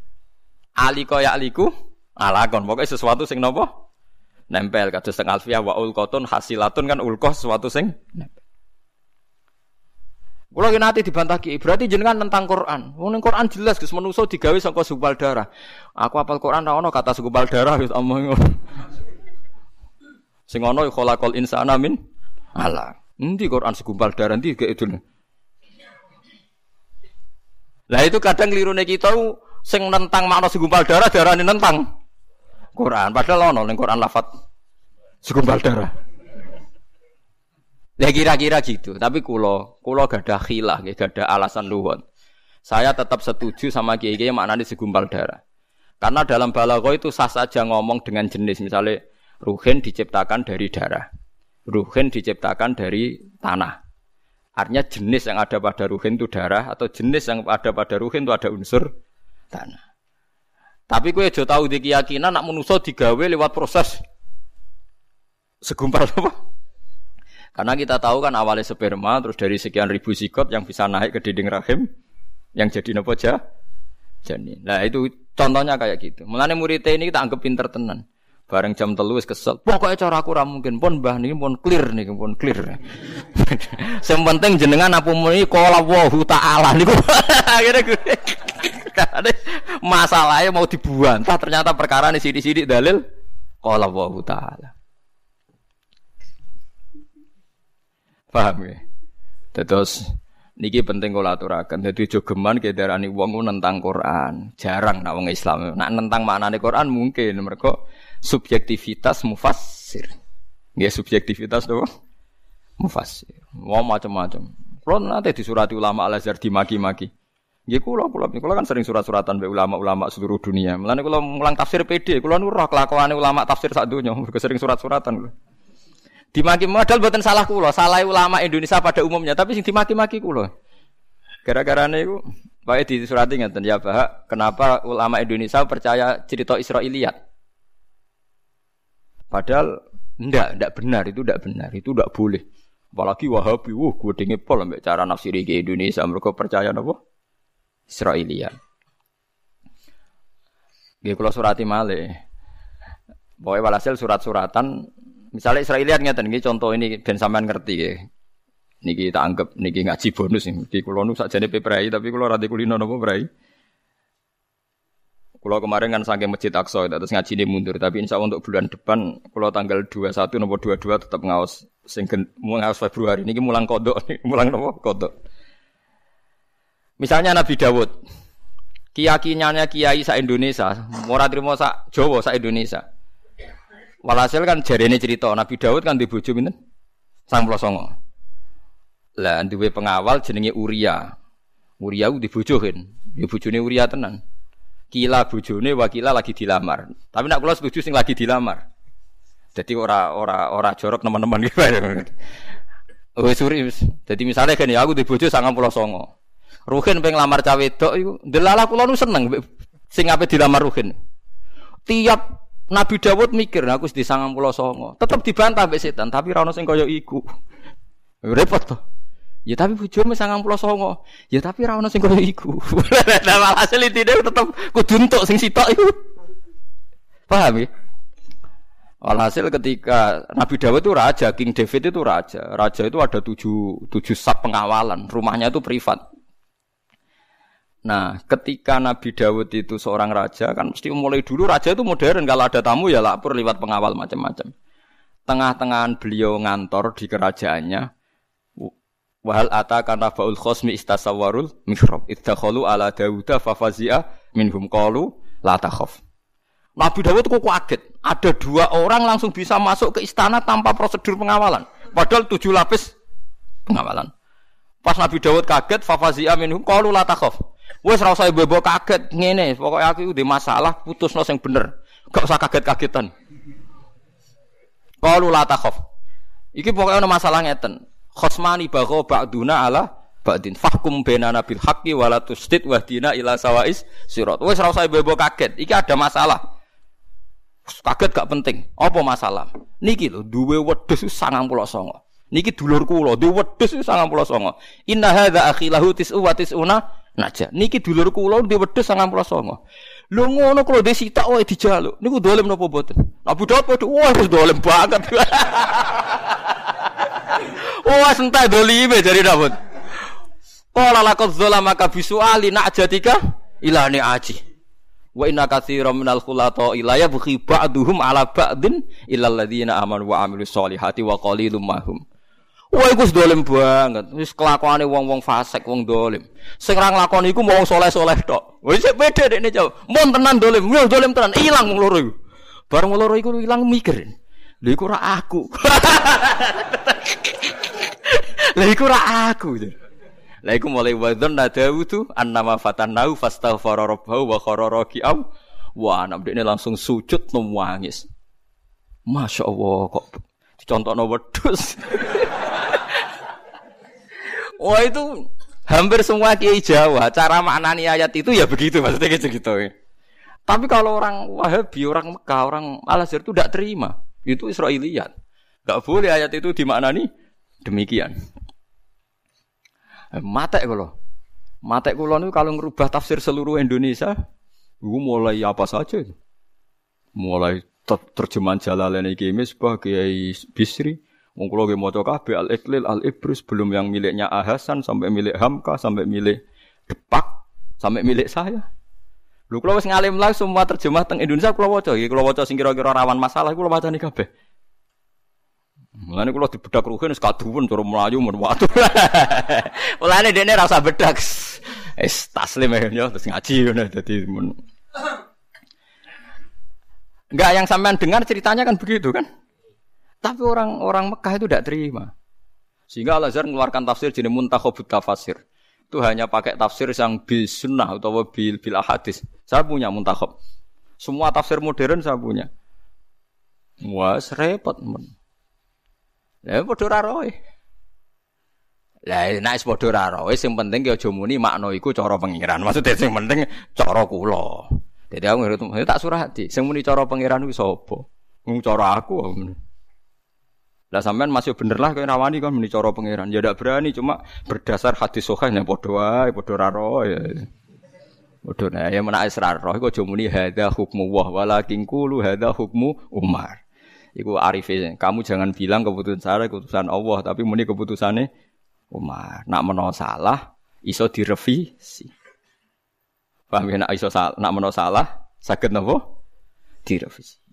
Aliko ya aliku alakon. Pokoknya sesuatu sing nopo nempel kados teng alfiah wa ulqatun hasilatun kan ulqah sesuatu sing nempel. Kita nanti dibantah ki, berarti jenengan tentang Quran. Wong Quran jelas Gus manusa digawe saka segumpal darah. Aku apal Quran ra ono kata segumpal darah wis omong. Sing ono khalaqal insana min ala. Endi Quran segumpal darah endi gak itu. Lah itu kadang klirune kita sing nentang makna segumpal darah darane nentang Quran. Padahal ono ning Quran lafat segumpal darah. Ya kira-kira gitu. Tapi kulo, kulo gak ada khilah, gak ada alasan luhon. Saya tetap setuju sama kiai kiai maknanya segumpal darah. Karena dalam balago itu sah saja ngomong dengan jenis. Misalnya ruhin diciptakan dari darah. Ruhin diciptakan dari tanah. Artinya jenis yang ada pada ruhin itu darah atau jenis yang ada pada ruhin itu ada unsur tanah. Tapi kue jo tahu di keyakinan nak menuso digawe lewat proses segumpal apa? Karena kita tahu kan awalnya sperma, terus dari sekian ribu sikot yang bisa naik ke dinding rahim, yang jadi nopo jah, janin. Nah itu contohnya kayak gitu. Mulane murid ini kita anggap pinter tenan. Bareng jam telu wis kesel. Pokoknya cara aku ora mungkin pun mbah niki pun clear nih, pun clear. Yang penting jenengan apa muni qala wa taala niku. Akhirnya masalahnya mau dibuantah ternyata perkara ini sidik-sidik dalil qala wa taala. Paham ya? Terus niki penting kula aturaken. Dadi jogeman kedarani wong nentang Quran. Jarang nak wong Islam. Nak nentang maknane Quran mungkin mereka subjektivitas mufassir. Nggih subjektivitas tuh mufassir. Wong macam-macam. Kulo nanti disurati ulama Al-Azhar dimaki-maki. Nggih kula kula kula kan sering surat-suratan be ulama-ulama seluruh dunia. Mulane kula mulang tafsir PD, kula nu roh kelakuane ulama tafsir sak donya, sering surat-suratan kula. Dimaki modal buatan salah kulo, salah ulama Indonesia pada umumnya, tapi sing dimaki-maki kulo. Gara-gara niku Pak di surat ngeten ya Pak, kenapa ulama Indonesia percaya cerita Israiliyat? Padahal ndak, ndak benar itu ndak benar, itu ndak boleh. Apalagi Wahabi, wah gue dengar pol ambek cara nafsiri ke Indonesia, mereka percaya napa? Israiliyat. Gue kalau surati malih. Pokoknya walhasil surat-suratan Misalnya Israeliat ngeten nggih contoh ini ben sampean ngerti ya. Niki kita anggap niki ngaji bonus. Di kulo nu sakjane peprai tapi kulo rada kulino napa prai. Kulo kemarin kan saking Masjid Aqsa terus ngaji ini mundur tapi insya Allah untuk bulan depan kulo tanggal 21 nomor 22 tetap ngaos sing ngaos Februari niki mulang kodok mulang napa kodok. Misalnya Nabi Dawud, keyakinannya kiai sa Indonesia, ora trimo sa Jawa sa Indonesia. Walhasil kan jari ini cerita Nabi Daud kan di bojo sang songo. Lah duwe pengawal jenenge Uria. Uria di bojo kan. Ya bojone Uria tenan. Kila bojone wakila lagi dilamar. Tapi nak kula setuju sing lagi dilamar. Jadi ora ora ora jorok teman-teman gitu. Oh suri. Jadi misalnya kan ya aku di bojo pulau songo. Ruhin pengen lamar cawe wedok iku. Delala kula nu seneng sing ape dilamar Ruhin. Tiap Nabi Dawud mikir, aku di sangang pulau songo, tetap dibantah mbek setan, tapi rano sing koyo iku. Repot tuh. Ya tapi bojomu sangang pulau songo. Ya tapi rano sing koyo iku. Nah walhasil intine tetep kudu entuk sing sitok iku. Paham ya? Walhasil ketika Nabi Dawud itu raja, King David itu raja. Raja itu ada tujuh, tujuh sab pengawalan. Rumahnya itu privat. Nah, ketika Nabi Dawud itu seorang raja, kan mesti mulai dulu raja itu modern. Kalau ada tamu ya lapor lewat pengawal macam-macam. Tengah-tengahan beliau ngantor di kerajaannya. Wahal ata karena baul khosmi istasawarul mihrab. Iddakhalu ala Dawuda fafazia minhum qalu la takhaf. Nabi Dawud kok kaget. Ada dua orang langsung bisa masuk ke istana tanpa prosedur pengawalan. Padahal tujuh lapis pengawalan. Pas Nabi Dawud kaget, fafazia minhum qalu la takhaf. Wes ora usah bebo kaget ngene, pokoknya aku udah masalah putus yang bener. Gak usah kaget-kagetan. Qalu la takhaf. Iki pokoknya ada masalah ngeten. Khosmani bagho ba'duna ala ba'din fahkum bainana bil haqqi wala tusdid wahdina ila sawais sirat. Wes ora usah bebo kaget. Iki ada masalah. Kaget gak penting. Apa masalah? Niki lho duwe wedhus 99. Niki dulur kula, duwe wedhus 99. Inna hadza akhilahu tis'u wa tis'una naja. Niki dulur kula duwe wedhus 99. Lho ngono kula desita wae dijaluk. Niku dolem napa boten? Abu Daud padha wah wis dolem banget. Wah sentai dolime jari Daud. Qala laqad zalamaka bisuali najatika ilani aji. Wa inna katsiran minal khulata ila yabghi ba'duhum ala ba'din illa alladziina amanu wa 'amilus solihati wa qalilum mahum. Wah iku dolim banget. Wis kelakuane wong-wong fasik, wong dolim. Sing ra nglakoni iku wong soleh-soleh tok. Wis beda dekne jauh. Mun tenan dolim, yo dolim tenan ilang wong loro iku. Bareng wong loro iku ilang mikir. Lha iku ra aku. Lha iku ra aku. Lah iku mulai nada Dawudu annama fatannahu fastaghfara rabbahu wa khara raki'am. Wah, anak ini langsung sujud nangis. Masya Allah kok dicontohno wedhus. Wah itu hampir semua kiai Jawa cara maknani ayat itu ya begitu maksudnya gitu gitu. Tapi kalau orang Wahabi, orang Mekah, orang Al Azhar itu tidak terima. Itu Israiliyat. Gak boleh ayat itu dimaknani demikian. Eh, matek kula. Matek kula niku kalau ngerubah tafsir seluruh Indonesia, iku mulai apa saja itu. Mulai terjemahan Jalalain iki Misbah Kiai Bisri, wong kula ge maca kabeh Al-Iqlil Al-Ibrus belum yang miliknya Ahasan sampai milik Hamka sampai milik Depak sampai milik saya. Lho kula wis ngalim lah semua terjemah teng Indonesia kula waca iki kula waca sing kira-kira rawan masalah kula wacani kabeh. Mulane kula dibedak ruhin wis kaduwen cara mlayu men watu. Mulane dene ra usah bedak. Wis taslim ya terus ngaji ngono dadi men. Enggak yang sampean dengar ceritanya kan begitu kan? Tapi orang-orang Mekah itu tidak terima. Sehingga Al-Azhar mengeluarkan tafsir jenis muntakhobut tafsir. Itu hanya pakai tafsir yang bil sunnah atau bil bil hadis. Saya punya muntakhob. Semua tafsir modern saya punya. Wah, repot men. Lah padha ora. Lah nek padha ora sing penting ki aja muni makna iku cara pengiran. Maksudnya sing penting cara kula. Dadi aku tak surati. Sing muni cara pengiran kuwi sapa? Wong cara aku. Lah sampean masih bener lah kowe rawani kan muni cara pengiran. Ya ndak berani cuma berdasar hadis sahih nek padha wae padha ora roe. Padha nah ya menak israr roh iku aja muni hadza hukmu wa walakin qulu hadza hukmu Umar. Iku arifin. Kamu jangan bilang keputusan saya keputusan Allah, tapi muni keputusannya Umar. Nak meno salah, iso direvisi. Paham ya? Nak iso salah, nak meno salah, sakit nopo? Direvisi.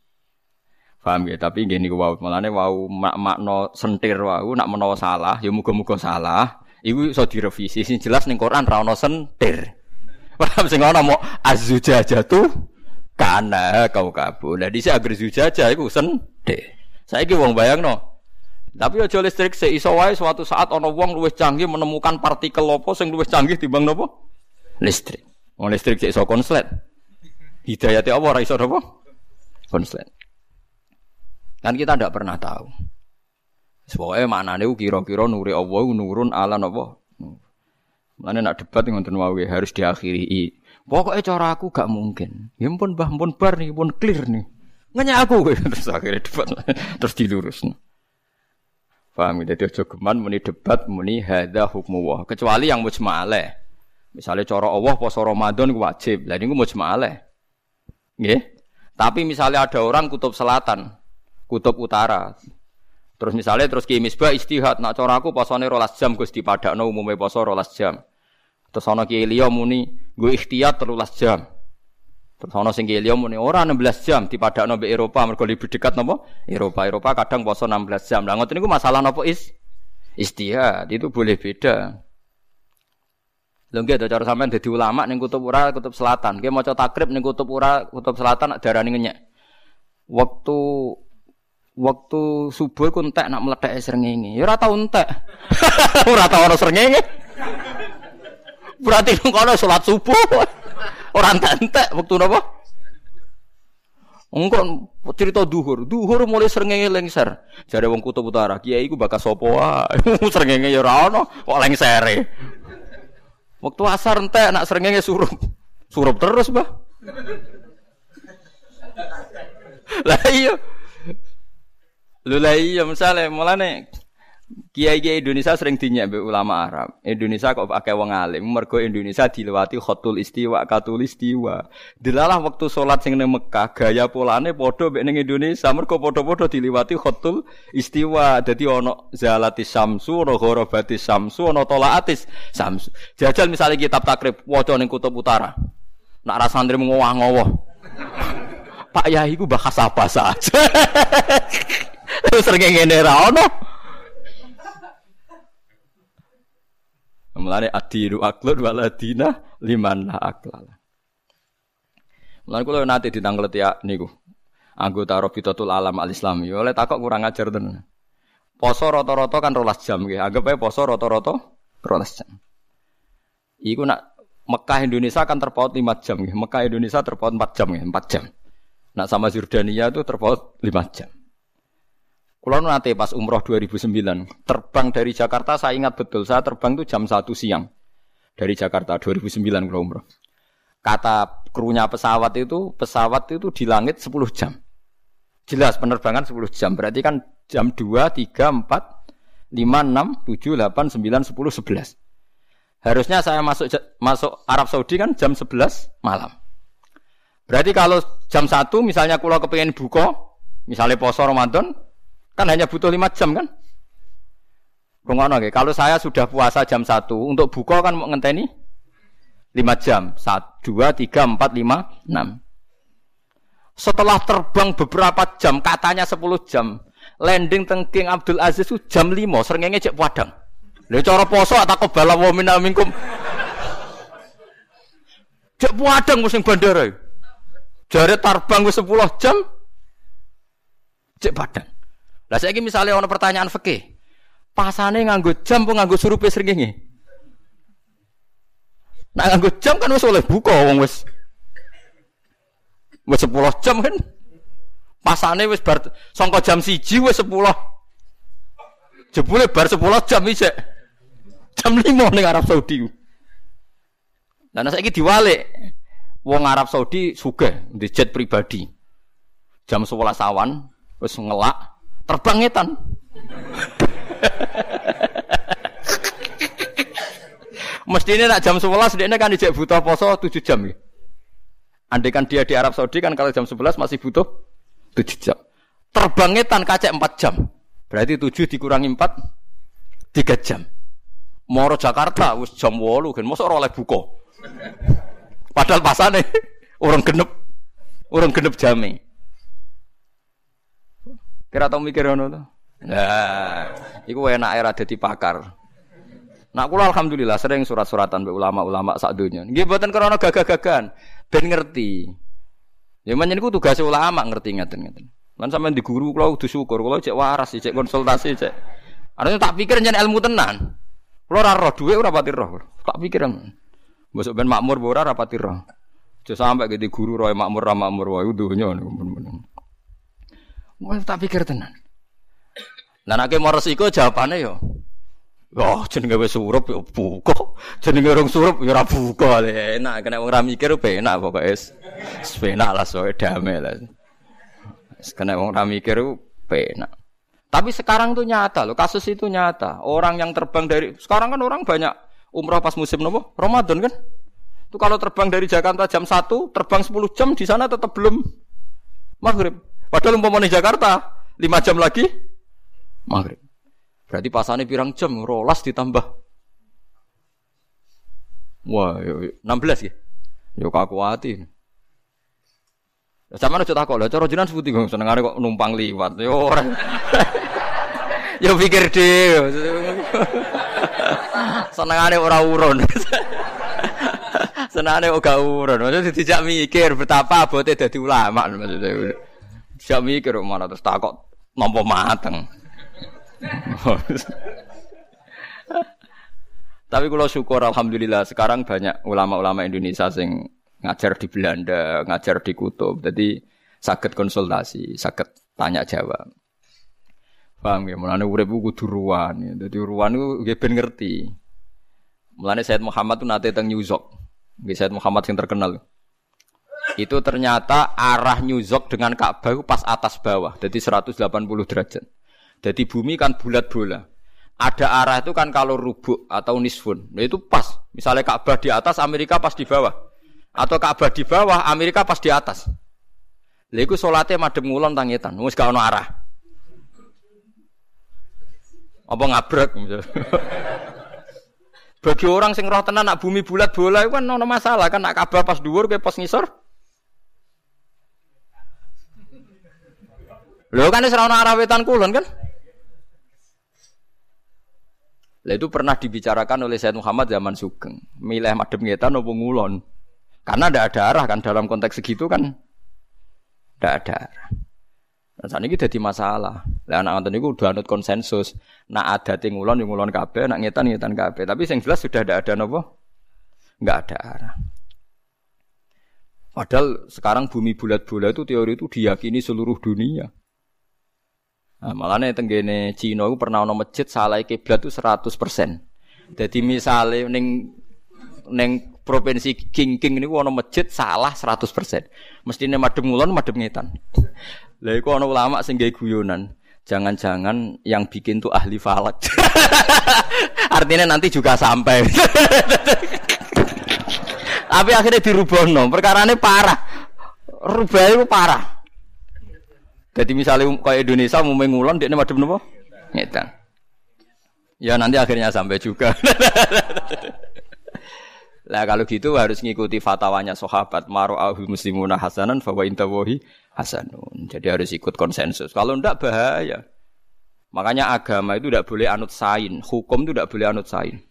Paham ya? Tapi gini wow, malane wow mak makno sentir wow, nak meno salah, ya muga-muga salah. Iku iso direvisi. Sing jelas ning Quran ra ono sentir. Paham sing ono mau azujajatu karena kau kabur. Nah, dhisik agar zujaja iku Saya Saiki wong no. Tapi aja listrik se iso wae suatu saat ana wong luwih canggih menemukan partikel apa sing luwih canggih timbang napa? Listrik. Wong listrik sik iso konslet. Hidayate apa ora iso napa? Konslet. Kan kita tidak pernah tahu. Pokoknya maknanya kira-kira nuri Allah nurun ala napa? Mana nak debat dengan wae harus diakhiri Pokoknya cara aku gak mungkin. Ya pun bah pun bar nih, pun clear nih. Nanya aku terus akhirnya debat terus dilurus. Paham ya? Jadi ojo geman muni debat muni hadza hukmu wah. Kecuali yang mujma'ale. Misalnya cara Allah poso Ramadan wajib. Lah niku mujma'ale. Nggih. Tapi misalnya ada orang kutub selatan. Kutub utara. Terus misalnya terus ki misbah istihad nak cara aku posone rolas jam Gus dipadakno umume poso rolas jam. Terus ana ki liya muni gue ikhtiyat terulas jam. Terus ana sing ki liya muni ora 16 jam dipadakno mbek Eropa mergo lebih dekat napa? Eropa. Eropa kadang poso 16 jam. Lah ngoten niku masalah napa is istihad itu boleh beda. Lho nggih cara sampean dadi ulama ning kutub ura kutub selatan. Nggih maca takrib ning kutub ura kutub selatan darani ngenyek. Waktu waktu subuh ku entek nak meledak srengenge. Ya ora tau entek. ora tau ana srengenge. Berarti kono salat subuh. Ora entek waktu napa? Engko cerita duhur, duhur mulai srengenge lengser. Jare wong kutub utara, kiai ku bakal sapa wae. srengenge ya ora ana, kok lengsere. Waktu asar entek nak srengenge surup. Surup terus, Bah. Lah iya, Lho lah iya misale mulane Kiai-kiai Indonesia sering dinyak mbek ulama Arab. Indonesia kok pakai wong alim, mergo Indonesia dilewati khotul istiwa, katul istiwa. Dilalah waktu sholat sing ning Mekah, gaya polane padha mbek ning Indonesia, mergo padha-padha dilewati khotul istiwa. Dadi ana zalati samsu, ana gharabati samsu, ana tolaatis samsu. Jajal misalnya kitab takrib waca ning kutub utara. Nak ra santri ngowah-ngowah. Pak Yai ku bahas apa saja. Terus sering ngene ra ono. Mulane adiru aklun waladina liman la aklal. Mulane kula nate ditanglet ya niku. Anggota Rabitatul Alam Al Islami. Oleh takok kurang ajar tenan. Poso rata-rata kan rolas jam nggih. Anggap ae poso rata-rata rolas jam. Iku nak Mekah Indonesia kan terpaut 5 jam nggih. Mekah Indonesia terpaut 4 jam nggih, 4 jam. Nak sama Jordania itu terpaut 5 jam. Kulo nanti pas umroh 2009, terbang dari Jakarta saya ingat betul, saya terbang tuh jam 1 siang. Dari Jakarta 2009 kulo umroh. Kata krunya pesawat itu, pesawat itu di langit 10 jam. Jelas penerbangan 10 jam, berarti kan jam 2, 3, 4, 5, 6, 7, 8, 9, 10, 11. Harusnya saya masuk masuk Arab Saudi kan jam 11 malam. Berarti kalau jam 1 misalnya kulo kepengen buka, misalnya poso Ramadan, Kan hanya butuh lima jam kan? Rungono Kalau saya sudah puasa jam satu untuk buka kan mau ngenteni lima jam. Satu, dua, tiga, empat, lima, enam. Setelah terbang beberapa jam, katanya sepuluh jam, landing tengking Abdul Aziz itu jam lima, seringnya cek padang. Lha cara poso atau kebala wa minna. Cek padang musim bandara. Jare terbang wis 10 jam. Cek padang. Lah saiki misalnya ono pertanyaan fikih. Pasane nganggo jam apa nganggo surupe srengenge? Nah nganggo jam kan wis oleh buka wong wis. Wis 10 jam kan. Pasane wis bar sangka jam 1 wis 10. Jebule bar 10 jam isek. Jam 5 ning Arab Saudi. Lah saiki diwalik. Wong Arab Saudi sugih di jet pribadi. Jam 11 awan wis ngelak terbang ngetan. Mestinya nak jam 11 dia kan dijak butuh poso 7 jam ya. Andai kan dia di Arab Saudi kan kalau jam 11 masih butuh 7 jam. Terbang ngetan kacek 4 jam. Berarti 7 dikurangi 4 3 jam. Moro Jakarta wis jam 8 kan mosok oleh buka. Padahal pasane orang genep orang genep jame. Kira tau mikir ngono to? Nah, iku enak era dadi pakar. Nak kula alhamdulillah sering surat-suratan be ulama-ulama sak donya. Nggih mboten krana gagah-gagahan, ben ngerti. Ya menyen iku tugas ulama ngerti ngeten-ngeten. Lan sampean di guru kula kudu syukur, kula cek waras cek konsultasi cek. Artinya tak pikir nyen ilmu tenan. Kula ora roh dhuwit ora pati roh. Tak pikir Mbok ben makmur ora rapati roh. Aja sampe gede guru roh makmur ra makmur wae donya Wah tak pikir tenan. Nah nek mau resiko jawabannya yo. Oh, jenenge wis surup yo buka. Jenenge urung surup yo ora buka. Enak kena wong ra mikir penak pokoke wis. Penak lah soe damai lah. Kena wong ra mikir penak. Tapi sekarang tuh nyata loh, kasus itu nyata. Orang yang terbang dari sekarang kan orang banyak umroh pas musim nopo Ramadan kan. Itu kalau terbang dari Jakarta jam 1, terbang 10 jam di sana tetap belum maghrib. Padahal umpama di Jakarta lima jam lagi maghrib. Berarti pasane pirang jam rolas ditambah. Wah, enam belas ya. Yo kaku hati. Sama aja takut lah, cara jenengan sebuti kok senengane kok numpang liwat. Yo ora. Yo pikir dhewe. senengane ora urun. senengane ora urun. Maksudnya dijak mikir betapa abote dadi ulama maksudnya. Dijak mikir mana terus takut nampa mateng. Tapi kalau syukur alhamdulillah sekarang banyak ulama-ulama Indonesia sing ngajar di Belanda, ngajar di Kutub. Jadi sakit konsultasi, sakit tanya jawab. Paham ya? Mulane urip ku kudu ruwan. Dadi ruwan ku nggih ben ngerti. Mulane Said Muhammad tuh nate teng New York. Nggih Said Muhammad yang terkenal. Itu ternyata arah New York dengan Ka'bah pas atas bawah, jadi 180 derajat. Jadi bumi kan bulat bola. Ada arah itu kan kalau rubuk atau nisfun. Nah itu pas. Misalnya Ka'bah di atas, Amerika pas di bawah. Atau Ka'bah di bawah, Amerika pas di atas. Lha iku salate madhep ngulon tangitan, wis arah. Apa ngabrek Bagi orang sing roh tenan nak bumi bulat bola itu kan ono masalah kan nak Ka'bah pas dhuwur kowe pas ngisor. Lho kan wis ono arah wetan kulon kan? Lah itu pernah dibicarakan oleh Said Muhammad zaman Sugeng. Milih madhep ngetan opo ngulon. Karena tidak ada arah kan dalam konteks segitu kan tidak ada arah. Dan saat ini jadi masalah. Lah anak anton itu udah anut konsensus. Nak ada tingulon yang ngulon kabe, nak ngetan ngetan kabe. Tapi yang jelas sudah tidak ada nopo, nggak ada arah. Padahal sekarang bumi bulat-bulat itu teori itu diyakini seluruh dunia. Nah, malah nih tenggene Cina itu pernah ono masjid salah kiblat itu 100%. Jadi misalnya neng neng provinsi King King ini ono masjid salah 100%. Mestine madem ngulon madem ngetan. Lah iku ono ulama sing gawe guyonan. Jangan-jangan yang bikin tuh ahli falak. Artinya nanti juga sampai. Tapi akhirnya dirubah no. Perkara ini parah. Rubah itu parah. Jadi misalnya kayak Indonesia mau mengulon, dia madem nopo ngetan. Ya nanti akhirnya sampai juga. Lah kalau gitu harus ngikuti fatwanya sahabat ahul muslimuna hasanan fa wa intawahi hasanun. Jadi harus ikut konsensus. Kalau ndak bahaya. Makanya agama itu tidak boleh anut sain, hukum itu tidak boleh anut sain.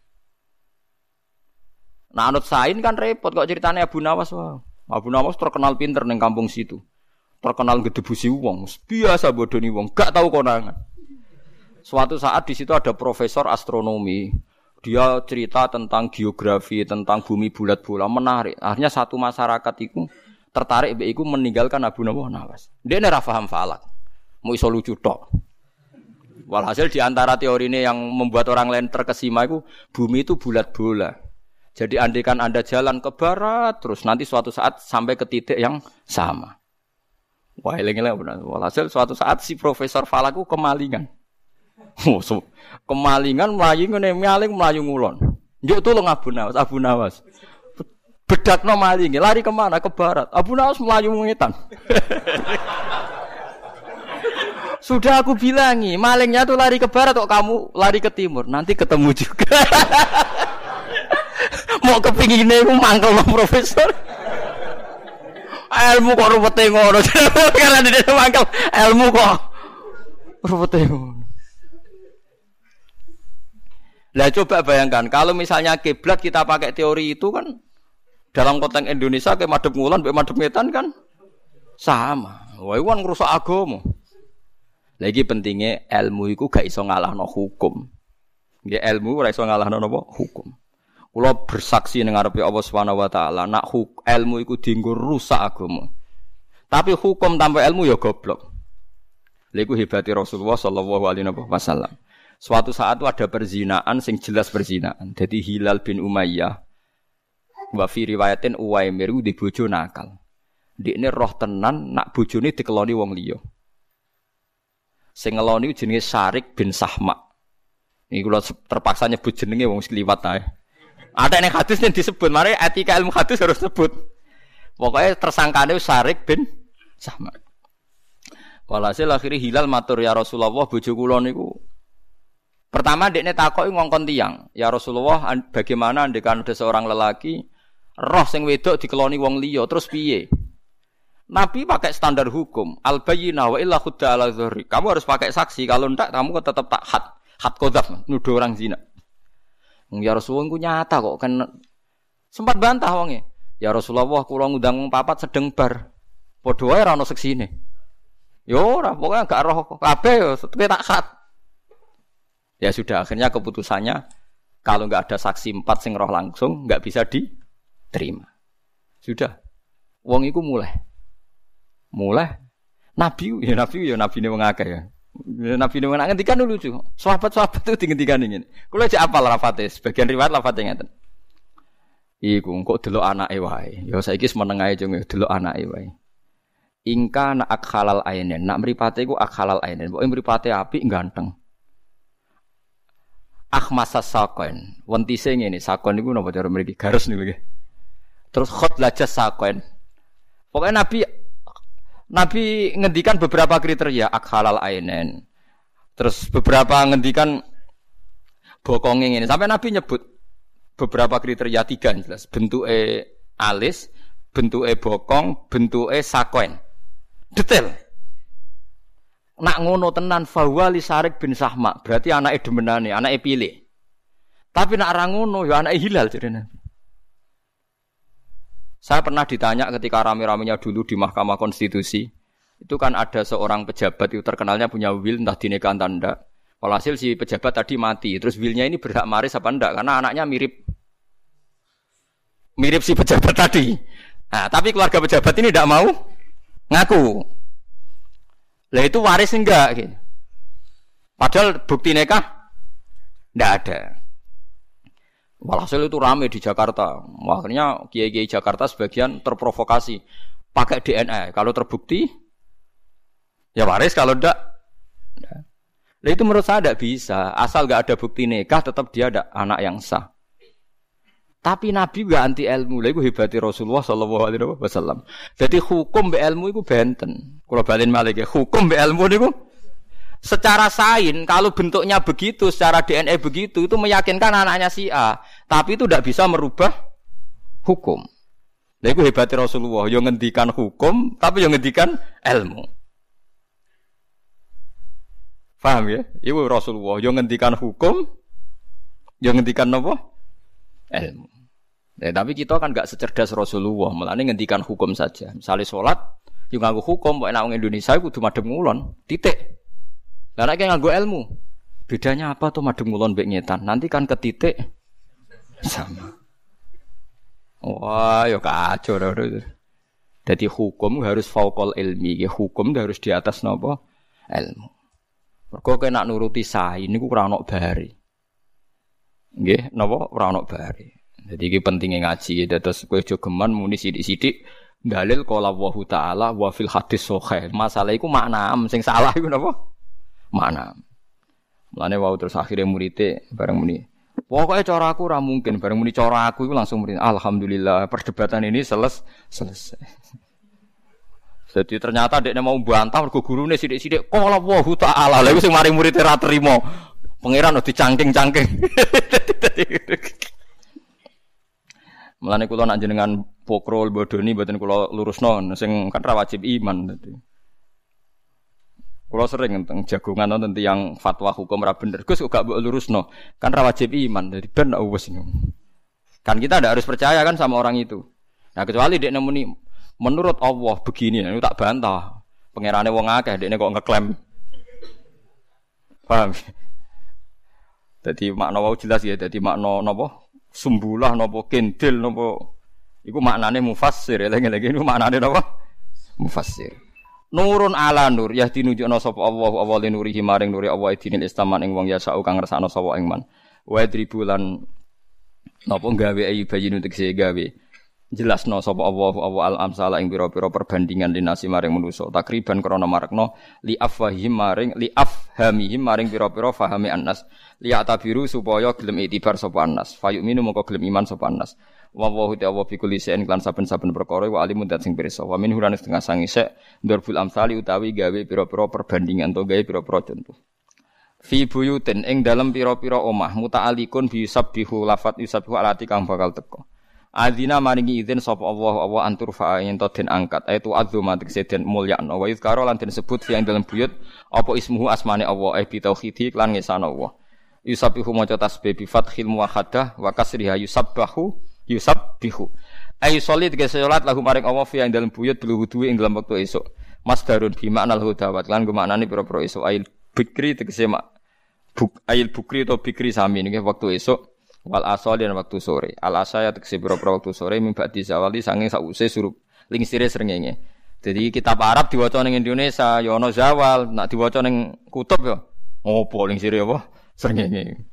Nah anut sain kan repot kok ceritanya Abu Nawas wah. Abu Nawas terkenal pinter neng kampung situ. Terkenal gedebusi wong, biasa bodoni wong, gak tahu konangan. Suatu saat di situ ada profesor astronomi, dia cerita tentang geografi, tentang bumi bulat bola menarik. Akhirnya satu masyarakat itu tertarik be iku meninggalkan Abu Nawas. Dia ini paham falak. Mau iso lucu. Walhasil di antara teori ini yang membuat orang lain terkesima itu bumi itu bulat bola. Jadi andikan Anda jalan ke barat terus nanti suatu saat sampai ke titik yang sama. Wah, eling-eling benar. Walhasil suatu saat si Profesor Falak itu kemalingan. Oh, so, kemalingan melayu ngene maling melayu ngulon. Njuk tulung Abu Nawas, Abu Nawas. no maling, lari ke mana? Ke barat. Abu Nawas melayu ngetan. Sudah aku bilangi, malingnya tuh lari ke barat kok kamu lari ke timur. Nanti ketemu juga. Mau kepinginnya aku mangkel no profesor. Ilmu kok rupete ngono. Karena dia mangkel, ilmu kok rupete ngono. Lah coba bayangkan kalau misalnya kiblat kita pakai teori itu kan dalam konteks Indonesia kayak madep ngulon, kayak madep ngetan kan sama. Wah, itu kan ngerusak agama. Lagi pentingnya ilmu itu gak iso no hukum. Ya ilmu ora iso no napa hukum. Kula bersaksi ning ngarepe Allah Subhanahu wa taala, nak ilmu iku dienggo rusak agama. Tapi hukum tanpa ilmu ya goblok. Lha iku hebati Rasulullah sallallahu alaihi wasallam. Suatu saat itu ada perzinaan sing jelas perzinaan. Jadi Hilal bin Umayyah wa fi riwayatin Uwaimir di bojo nakal. ini roh tenan nak bojone dikeloni wong liya. Sing ngeloni jenenge Sarik bin Sahma. Ini kula terpaksa nyebut jenenge wong sekliwat ae. Ada yang hadis yang disebut, mari etika ilmu hadis harus sebut. Pokoknya tersangkane Sarik bin Sahma. Walhasil akhirnya hilal matur ya Rasulullah bojo kula niku Pertama dekne takoki ngongkon tiang, "Ya Rasulullah, bagaimana andekan ada seorang lelaki roh sing wedok dikeloni wong liya, terus piye?" Nabi pakai standar hukum, al bayyinah wa illa khudda ala dhuhri. Kamu harus pakai saksi, kalau ndak kamu tetap tak had, had kodaf, nuduh orang zina. Ya Rasulullah ku nyata kok kan sempat bantah wonge. Ya Rasulullah, kula ngundang papat sedeng bar. Padha wae ora ono seksine. Yo ora, pokoknya gak roh kabeh yo tak hat. Ya sudah akhirnya keputusannya kalau nggak ada saksi empat sing roh langsung nggak bisa diterima. Sudah, wong itu mulai, mulai. Nabi ya nabi ya nabi ini mengakai ya. Nabi ini mengakai ngendikan dulu cuy. Sahabat sahabat itu ngendikan ingin. Kalau aja apa lafate, sebagian riwayat lafate ngeten. Iku kok delok anake wae. Ya saiki meneng ae jeng delok anake wae. Ingka nak akhalal ainen, nak mripate iku akhalal ainen. Pokoke mripate apik ganteng. Ahmasa sakon. Wentise ngene, sakon niku napa cara mriki? Garis niku nggih. Terus khot lajas sakon. Pokoknya Nabi Nabi ngendikan beberapa kriteria akhalal ainen. Terus beberapa ngendikan bokongnya ini. Sampai Nabi nyebut beberapa kriteria tiga jelas. Bentuk e alis, bentuk e bokong, bentuk e sakon. Detail. Nak ngono tenan fawali Sarik bin Sahma, berarti anake demenane, anake pilih. Tapi nak ra ngono ya anake Hilal jadi Saya pernah ditanya ketika rame-ramenya dulu di Mahkamah Konstitusi, itu kan ada seorang pejabat itu terkenalnya punya will entah dineka entah ndak. Walhasil si pejabat tadi mati, terus willnya ini berhak maris apa ndak? Karena anaknya mirip mirip si pejabat tadi. Nah, tapi keluarga pejabat ini tidak mau ngaku. Lah itu waris enggak gitu. Padahal bukti nikah enggak ada. Walhasil itu rame di Jakarta. Akhirnya kiai-kiai Jakarta sebagian terprovokasi pakai DNA. Kalau terbukti ya waris, kalau enggak Nah itu menurut saya tidak bisa. Asal nggak ada bukti nikah, tetap dia ada anak yang sah. Tapi Nabi gak anti ilmu. Lha iku hebati Rasulullah sallallahu alaihi wasallam. Jadi hukum be ilmu iku benten. Kalau balen malik ya, hukum be ilmu niku secara sain kalau bentuknya begitu, secara DNA begitu itu meyakinkan anaknya si A. Tapi itu tidak bisa merubah hukum. Lha iku hebati Rasulullah, yo ngendikan hukum tapi yo ngendikan ilmu. Paham ya? Iku Rasulullah yo ngendikan hukum, yo ngendikan apa? Ilmu. Ya, tapi kita kan gak secerdas Rasulullah, malah ini ngendikan hukum saja. Misalnya sholat, yang nganggu hukum, pokoknya orang Indonesia itu madem ngulon, titik. Karena kayak nganggu ilmu. Bedanya apa tuh madem ngulon? Nanti kan ke titik sama. Wah, ya kacau. Jadi hukum harus faukol ilmi, ya hukum harus di atas nopo ilmu. Mergo kena nuruti sain niku ora ono bari. Nggih, napa ora ono bari. Jadi ini pentingnya ngaji. Terus kue jogeman muni sidik-sidik dalil kala Allah taala wa fil hadis sahih. Masalah iku makna sing salah iku napa? Makna. Mulane wau terus akhirnya muridé bareng muni. Pokoknya cara aku ora mungkin bareng muni cara aku itu langsung muni alhamdulillah perdebatan ini seles selesai. Jadi ternyata dia mau bantah mergo gurune sithik-sithik kala Allah taala. Lha iku sing mari murid ra trimo. Pangeran udah dicangking-cangking. Mulane kula nak jenengan pokrol bodoni mboten kula lurusno sing kan ra wajib iman. Kula sering tentang jagungan nonton yang fatwa hukum ra bener. Gus gak mbok lurusno. Kan ra wajib iman dadi ben wis Kan kita tidak harus percaya kan sama orang itu. Nah kecuali dia nemuni menurut Allah begini, nah, itu tak bantah. Pangerane wong akeh dia kok ngeklaim. Paham? Jadi makna wau jelas ya, jadi makna napa? sumbulah nopo kendil nopo iku maknane mufassir lagi-lagi ini maknane napa mufassir Nurun ala nur. Ya tinunjukna sapa Allah Allah nurihi maring nuri Allah dinil istaman ing wong ya sak kang ngersakno sapa ing man. Wa dribulan napa gawe ayi bayi nutik gawe. Jelasno sapa Allah Allah al amsala ing pira-pira perbandingan linasi maring manusa. Takriban krana marekno li afwahim maring li afhamihim maring pira-pira fahami annas. Li atabiru supaya gelem itibar sapa annas. Fayuminu mongko gelem iman sapa annas wa wa wa fi kulli shay'in lan saben-saben perkara wa alimun dat sing pirsa. Wa min huran setengah sangi sek ndarbul amsali utawi gawe pira-pira perbandingan to gawe pira-pira contoh. Fi buyutin ing dalem pira-pira omah muta'alikun bi sabbihu lafat yusabbihu alati kang bakal teko Adina maringi izin sapa Allah Allah antur fa to den angkat aitu azuma tegese den mulyakno. Wa yuzkaro lan den sebut fi ing dalem buyut apa ismuhu asmane Allah eh bi tauhidi lan ngesana Allah. Yusabbihu maca tasbih bi fathil muwahhadah wa kasriha yusabbahu yusabbihu ay sholli tegese salat lahu maring Allah fi ing dalem buyut bil wudu ing dalem wektu esuk masdarun bi makna hudawat lan gumaknane pira-pira esuk ail bikri tegese mak buk ail bukri atau bikri sami niki waktu esuk wal asal dan waktu sore. Al asaya tegese pira-pira waktu sore mimba zawali sanging sause surup lingsire srengenge. Jadi kitab Arab diwaca ning Indonesia ya ana zawal. Nak diwaca ning kutub ya. Opo lingsire apa? Srengenge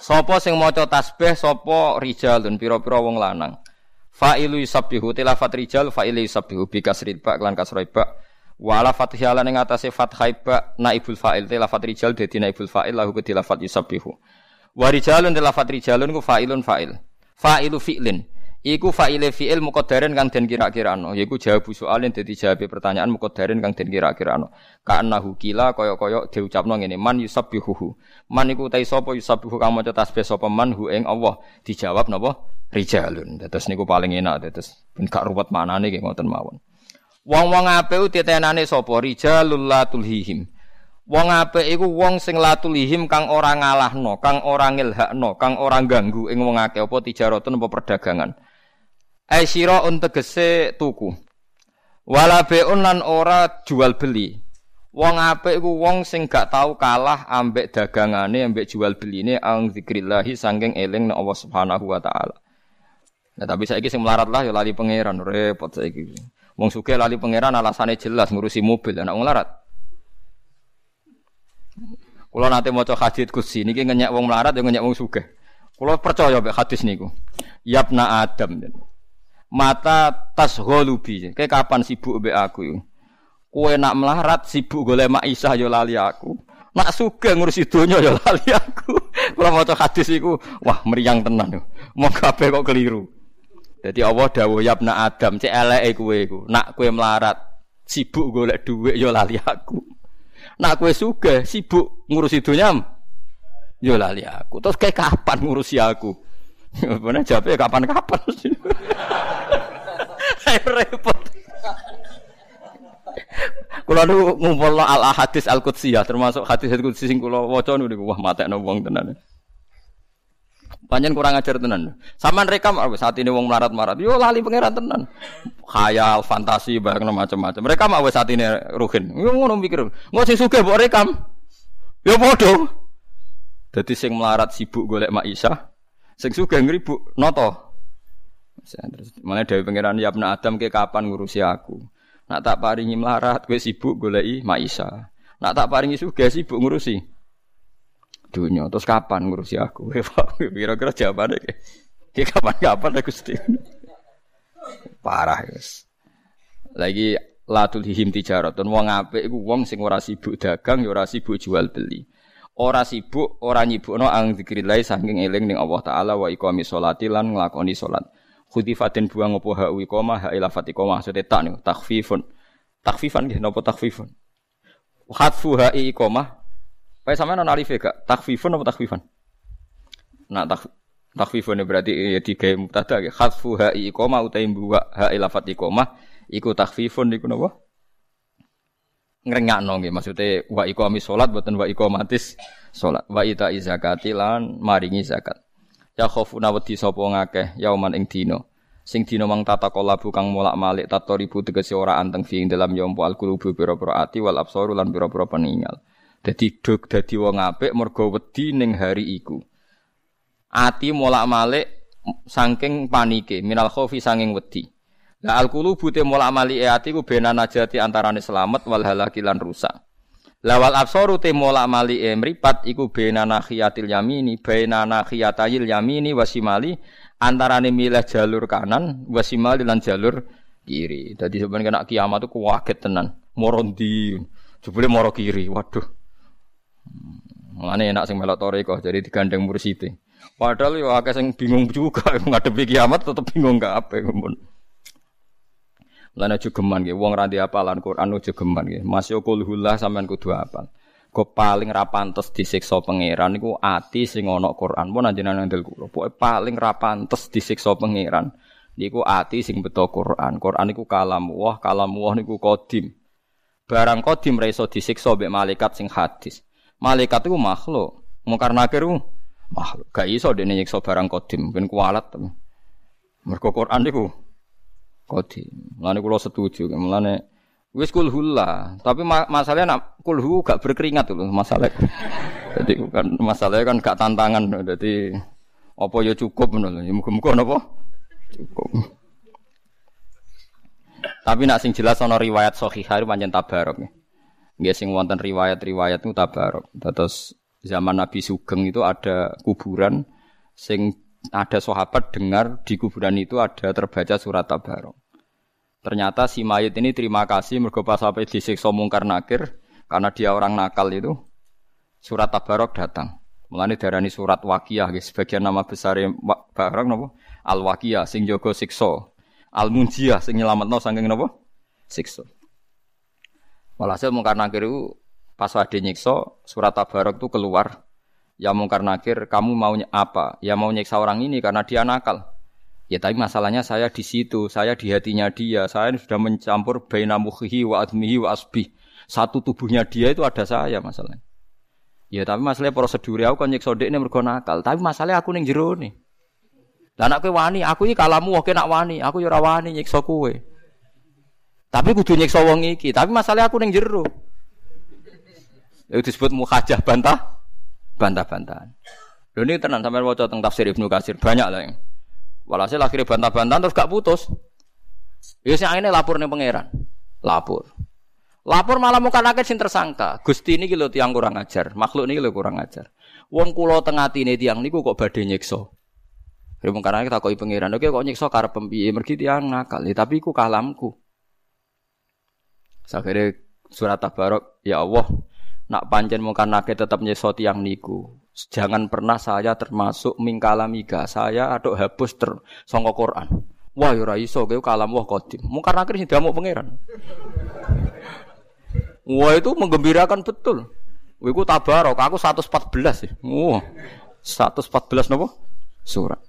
Sopo sing maca tasbih sapa dan pira-pira wong lanang fa'ilu yusabbihu tilafat rijal fa'ilu yusabbihu bi kasril ba lan kasrul ba wala fathihalan ing atase fathai ba naibul fa'il tilafat rijal dadi naibul fa'il lahu tilafat yusabbihu Wa rijalun lafat rijalun ku fa'ilun fa'il. Fa'ilu fi'lin. Iku fa'ile fi'il muqaddarin kang den kira-kirano, yaiku jawab soalin dadi jawab pertanyaan muqaddarin kang den kira-kirano. Ka'annahu kila kaya-kaya diucapno ngene, man yusabbihuhu. Man iku ta sapa yusabbihu kang maca tasbih sapa man hu ing Allah. Dijawab napa? Rijalun. Dados niku paling enak dados ben gak ruwet manane nggih ngoten mawon. Wong-wong apik titenane sapa? Rijalul la tulhihim. Wong apik iku wong sing latulihim kang ora ngalahno, kang ora ngilhakno, kang ora ganggu ing wong akeh apa tijaratun apa perdagangan. Ai sira tegese tuku. Wala beun ora jual beli. Wong apik iku wong sing gak tau kalah ambek dagangane, ambek jual beline ang zikrillahi sangking eling nek Allah Subhanahu wa taala. Nah, tapi saiki sing melarat lah ya lali pangeran, repot saiki. Wong sugih lali pangeran alasane jelas ngurusi mobil, anak wong larat. Kulo nanti mau coba hadis kursi niki ngenyek wong melarat ya ngenyek wong sugih. Kulo percaya be hadis niku. Yapna Adam. Mata tas golubi. Kayak kapan sibuk be aku yuk? Kue nak melarat sibuk golek mak Isa yo lali aku. Nak suka ngurusi dunia yo lali aku. Kulo mau coba hadis iku, wah meriang tenan yo. Mau kabeh kok keliru. Jadi Allah dawuh yapna Adam, cek eleke kowe iku. Nak kue melarat sibuk golek duit yo lali aku. Nak kue suge sibuk ngurusi dunia, yo lali aku. Terus kayak kapan ngurusi aku? Bener jawabnya kapan-kapan. repot. Kalau nu ngumpul al hadis al qudsi ya, termasuk hadis al qudsi sing kula waca niku wah matekno wong tenan. Panjen kurang ajar tenan. Saman rekam saat ini wong melarat-marat. Yo lali pangeran tenan. Khayal, fantasi, barang macam-macam. Mereka mau saat ini ruhin. Yo ngono mikir. Engko sing sugih mbok rekam. Yo padha. Dadi sing melarat sibuk golek Mak Isa, sing sugih ngribuk noto. Terus mulai dari pangeran ya Adam ke kapan ngurusi aku. Nak tak paringi melarat, gue sibuk goleki Mak Isa. Nak tak paringi sugih sibuk ngurusi dunia. Terus kapan ngurusi aku? Kira-kira jawabannya kayak, ya kapan-kapan aku Gusti. Parah guys. Lagi latul hihim tijaratun wong apik iku wong sing ora sibuk dagang ya ora sibuk jual beli. Ora sibuk, ora nyibukno ang zikrillah saking eling ning Allah taala wa iqami sholati lan nglakoni salat. Khudifatin buang apa ha iqamah ha ilafat iqamah maksudnya tak nih takfifun. Takfifan nggih napa takfifun? Khatfu ha iqamah Kayak sama non alif gak? Takfifun atau takfifan? Nah tak takfifun berarti ya tiga mubtada ya. Khasfu ha iqoma utai buwa ha ilafat iqoma iku takfifun iku napa? Ngrengakno nggih maksudnya wa iqami salat boten wa iqamatis salat. Wa ita zakati lan maringi zakat. Ya khofuna wedi sapa ngakeh yauman ing dina. Sing dina mang tata kolabu kang molak-malik tato ribu tegese ora anteng fi dalam yompo al qulubu pira-pira ati wal absaru lan pira-pira peninggal. Dadi dog dadi wong apik mergo wedi ning hari iku. Ati molak-malik saking panike, minal khaufi saking wedi. Lah al qulubu te molak-malik ati ku bena najati antarane selamat wal halaki lan rusak. Lawal absaru te molak-malik mripat iku bena nakhiyatil yamini, bena nakhiyatayil yamini wasimali antarane milih jalur kanan wasimali lan jalur kiri. Dadi sebenarnya kena kiamat itu kuwaget tenan. Morondi, jebule moro kiri. Waduh. Mulane enak sing melok toriko jadi digandeng mursite. Padahal yo akeh sing bingung juga ngadepi kiamat tetep bingung gak apa mun. Lan aja geman nggih wong ra apalan Quran aja geman nggih. Mas yo kulhullah sampean kudu apal. Kok paling ra pantes disiksa pangeran niku ati sing ana Quran. Mun anjenengan ndel kula. Pokoke paling ra pantes disiksa pangeran niku ati sing beto Quran. Quran niku kalam wah, kalam wah niku kodim. Barang kodim ra iso disiksa mbek malaikat sing hadis. Malaikat iku makhluk. Mungkar nakir makhluk. Gak iso dene nyiksa barang kodim, ben kualat. Mergo Quran niku kodim. Mulane kula setuju. Mulane Wis kulhulah, tapi ma masalahnya nak kulhu gak berkeringat loh masalah. Jadi kan masalahnya kan gak tantangan. Jadi apa ya cukup menurut. Ya muga-muga napa? Cukup. Tapi nak sing jelas ana riwayat sahihah pancen tabarok. Nggih sing wonten riwayat-riwayat itu tabarok. Terus zaman Nabi Sugeng itu ada kuburan sing ada sahabat dengar di kuburan itu ada terbaca surat tabarok. Ternyata si mayit ini terima kasih mergo pas sampai disiksa mungkar nakir karena dia orang nakal itu surat tabarok datang. Mulane darani surat wakiyah guys. Sebagian nama besar barang nopo al wakiyah sing jaga siksa. Al munjiah sing nyelametno saking nopo siksa. Walhasil mungkar nakir itu pas wade nyiksa surat tabarok itu keluar. Ya mungkar nakir kamu mau apa? Ya mau nyiksa orang ini karena dia nakal. Ya tapi masalahnya saya di situ, saya di hatinya dia, saya sudah mencampur baina mukhihi wa admihi wa asbih. Satu tubuhnya dia itu ada saya masalahnya. Ya tapi masalahnya prosedur aku kan nyiksa ini mergo nakal, tapi masalahnya aku ning jero nih. Lah nek kowe wani, aku iki kalamu oke nak wani, aku ya ora wani nyiksa kowe. Tapi kudu nyiksa wong iki, tapi masalahnya aku ning jero. Itu disebut mukhajah bantah bantah-bantahan. Lho ini tenan sampean waca tentang tafsir Ibnu Katsir banyak lah yang. Walhasil akhirnya bantah-bantahan terus gak putus. Ya sing ini lapor nih pangeran. Lapor. Lapor malah muka nakit sing tersangka. Gusti ini lho tiang kurang ajar, makhluk ini lho kurang ajar. Wong kulo tengah tini tiang niku kok badhe nyiksa. Ya karena kita koi pangeran, oke kok nyiksa karep piye? Mergi tiang nakal, ya, tapi ku kalamku. Akhirnya surat tabarok, ya Allah, nak pancen muka nakit tetap nyiksa tiang niku. Jangan pernah saya termasuk mingkalamiga. Saya atau hapus ter sangka Quran. Wah ya iso kowe kalam wah kodim. Mungkar nakir sing diamuk pangeran. Wah itu menggembirakan betul. Wiku tabarok, aku 114 ya. Wah. 114 napa? Surat.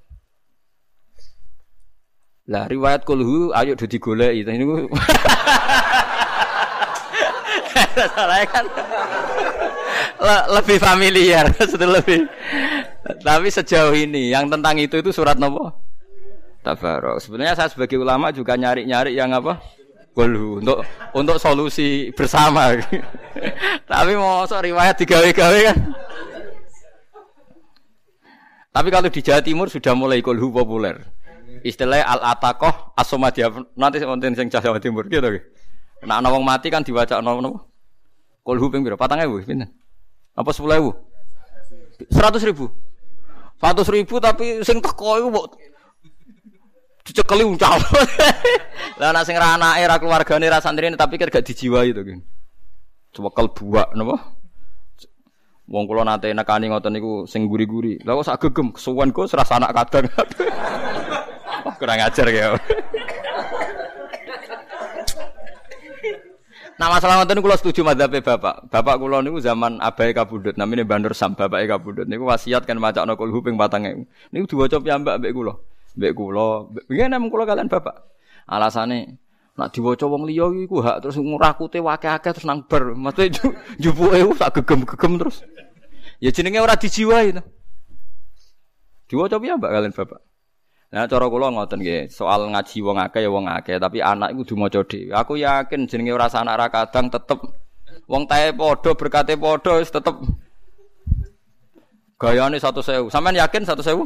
Lah riwayat kulhu ayo digoleki. Ini Salah kan le lebih familiar, lebih. Tapi sejauh ini yang tentang itu itu surat nopo? Tabarok. Sebenarnya saya sebagai ulama juga nyari-nyari yang apa? Kulhu untuk untuk solusi bersama. Tapi mau so riwayat digawe-gawe kan. Tapi kalau di Jawa Timur sudah mulai kulhu populer. Istilahnya al atakoh asomadia nanti konten sing Jawa Timur gitu. Nah, nawang mati kan diwaca nopo Kulhu ping? Patang ewu pinten? Apa sepuluh ewu? Seratus ribu. Seratus ribu tapi sing teko iku mbok dicekeli uncal. Lah nek sing ra anake ra keluargane ra santrine tapi kira gak dijiwai to kan. Cewekel buak napa? Wong kula nate nekani ngoten niku sing guri-guri. Lah kok sak gegem kesuwen kok serasa anak kadang. Wah, kurang ajar ya. Nah masalah ngoten kula setuju madzhabe Bapak. Bapak kula niku zaman abai kabudut namine Bandur Sam bapake kabudut niku wasiat kan macakno kulhu ping 4000. Niku diwaca piyambak mbek kula. Mbek kula, nggih namung kula kalian Bapak. Alasane nak diwaca wong liya iku hak terus ngurakute wake-ake terus nang bar. Maksudnya jupuke sak gegem-gegem terus. Ya jenenge ora dijiwai to. Diwaca piyambak kalian Bapak. Nah cara kula ngoten nggih, soal ngaji wong akeh ya wong akeh, tapi anak iku kudu maca dhewe. Aku yakin jenenge ora anak ra kadang tetep wong tae padha berkate padha wis tetep gayane 100.000. Sampeyan yakin 100.000?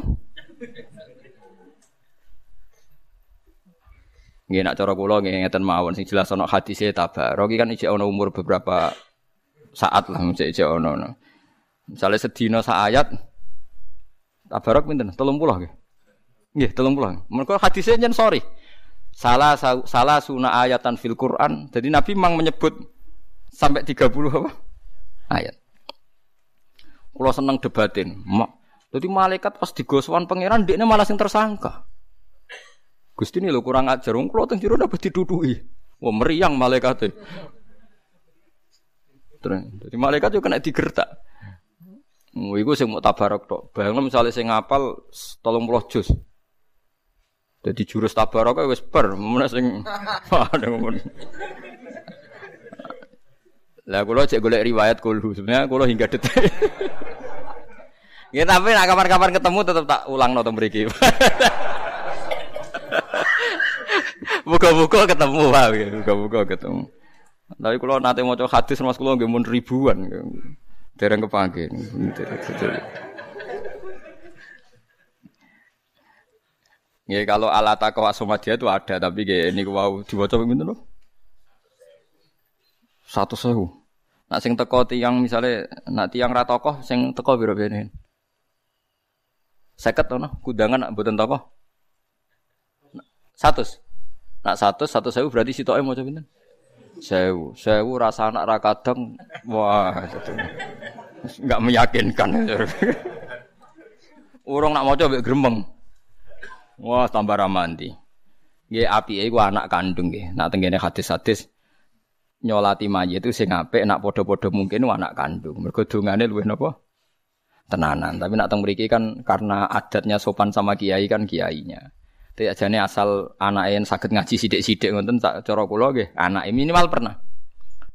Nggih nak cara kula nggih ngeten mawon sing jelas ana hadise tabarok kan ijek ana umur beberapa saat lah ijek ana. Misalnya sedina sak ayat tabarok pinten? 30 nggih. Nggih, pulang. Mereka hadisnya jen sorry. Salah salah sunnah ayatan fil Quran. Jadi Nabi memang menyebut sampai 30 apa? Ayat. Kalau seneng debatin, Jadi malaikat pas digoswan pangeran dia malah sing tersangka. Gusti ini lo kurang ajar, wong kula teng jero dapat didudui. Wah meriang malaikat Terus, jadi malaikat juga kena digertak. Iku sing mau tabarok tok. Bayangno misalnya sing ngapal 30 juz. Jadi jurus tabarok wis per, mun sing. Lah kula cek golek riwayat kulhu. Sebenarnya kula hingga detik. Ya tapi nak kapan-kapan ketemu tetap tak ulang nonton mriki. Buka-buka ketemu Pak, buka-buka ketemu. Tapi kalau nanti mau coba hadis mas kulo nggak ribuan, dereng kepanggil. Ya kalau alat aku asomadia itu ada, tapi kayak ini wow dibaca begitu loh. Satu sewu. Nak sing teko tiang misalnya, nak tiang ratokoh sing teko biro benin. Seket tuh, kudangan nak buatan tokoh. Satu. Nak satu, satu sewu berarti si toke mau coba Sewu, sewu rasa anak rakadang, wah nggak meyakinkan. Urung nak mau coba gremeng. Wah tambah ramanti. Gak api iku anak kandung gak. Nak tenggene hadis-hadis nyolati mayit itu sing apik nak padha-padha mungkin anak kandung. Mergo dongane luwih napa? Tenanan. Tapi nak teng mriki kan karena adatnya sopan sama kiai kan kiainya. Tidak jane asal anak yang sakit ngaji sidik-sidik ngoten tak cara kula nggih, anak minimal pernah.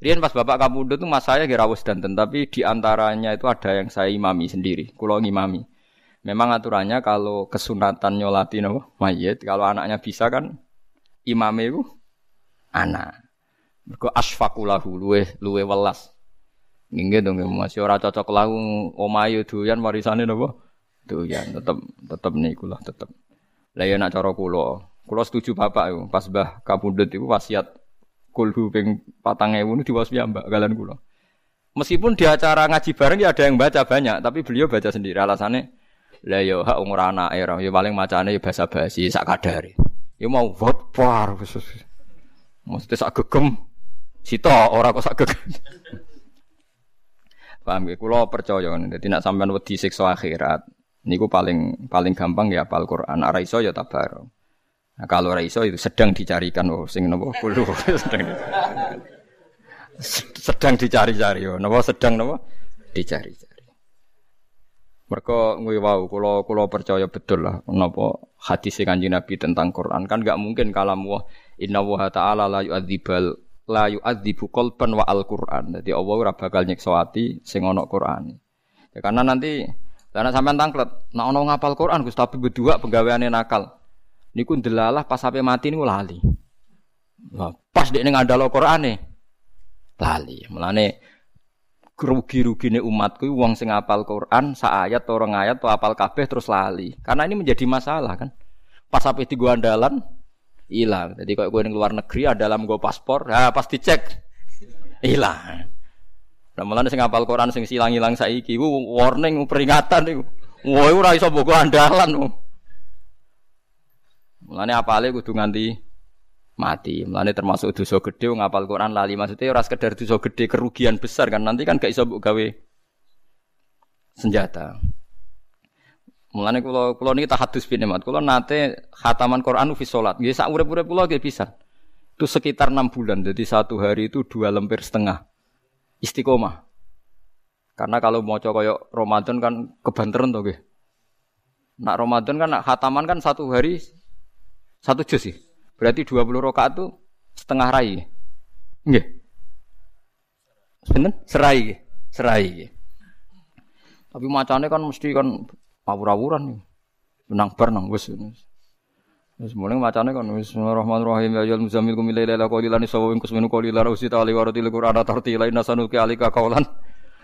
Rian pas bapak kamu itu mas saya kira dan tapi di antaranya itu ada yang saya imami sendiri, kulo ngimami. Memang aturannya kalau kesunatan nyolati no, mayit, kalau anaknya bisa kan imame itu anak. Mergo asfakulahu luwe luwe welas. Nggih dong masih ora cocok lahu omayu doyan warisane napa? Doyan tetep tetep niku lah tetep. Lah ya nak cara kula, kula setuju bapak yo pas Mbah Kapundhut iku wasiat kulhu ping 4000 niku diwasi mbak kalian kula. Meskipun di acara ngaji bareng ya ada yang baca banyak, tapi beliau baca sendiri alasannya lah yo hak umur anak era yo paling macane yo basa basi sak kadare. Yo mau vote par Mesti sak gegem sito ora kok sak gegem. Paham ya? Kulo percaya, jadi nak sampean wedi siksa akhirat, Niku paling paling gampang ya apal Quran. Nek iso ya tabar. Nah, kalau raiso itu sedang dicarikan oh sing nopo kulo sedang sedang dicari-cari oh nopo sedang nopo dicari-cari. Mereka ngui wow kulo kulo percaya betul lah nopo hadis kanjeng Nabi tentang Quran kan nggak mungkin kalam wah inna wa ta'ala la yu'adzibal la yu'adzibu qalban wa al-Qur'an. Jadi Allah ora bakal nyiksa ati sing ana Qur'an. Ya karena nanti karena sampean tangklet, nak ono ngapal Quran Gus tapi berdua penggaweane nakal. Niku ndelalah pas sampai mati niku lali. Nah, pas dekne ngandalo Qur'ane lali. Mulane rugi-rugine umatku wong sing apal Quran sa ayat orang ayat atau apal kabeh terus lali. Karena ini menjadi masalah kan. Pas sampai tiga andalan hilang. Jadi kalau gue di luar negeri ada dalam gue paspor, ya pas dicek hilang. Nah malah sing ngapal Quran sing silang-ilang saiki ku warning peringatan iku. Wah ora iso mbok andalan. Mulane apale kudu nganti mati. Mulane termasuk dosa gede ngapal Quran lali maksudnya ora sekedar dosa gede kerugian besar kan nanti kan gak iso mbok gawe senjata. Mulane kula kula niki tahadus bin mat. Kula nate khataman Quran fi salat. Nggih sak urip-urip kula nggih bisa. Itu sekitar enam bulan. Jadi satu hari itu dua lemper setengah istiqomah. Karena kalau mau coba koyok Ramadan kan kebanteran tuh, Nak Ramadan kan nak khataman kan satu hari satu juz sih. Berarti 20 rakaat tuh setengah rai. Nggih. Sinten? Serai Serai Tapi macane kan mesti kan awur-awuran nih. Menang bar nang wis. Wis mulai macane kan bismillahirrahmanirrahim ya ayyuhal muzammil qum laila qalilan sawa min qismin qalilan usita ali waratil qur'ana tartila inna sanuki alika qaulan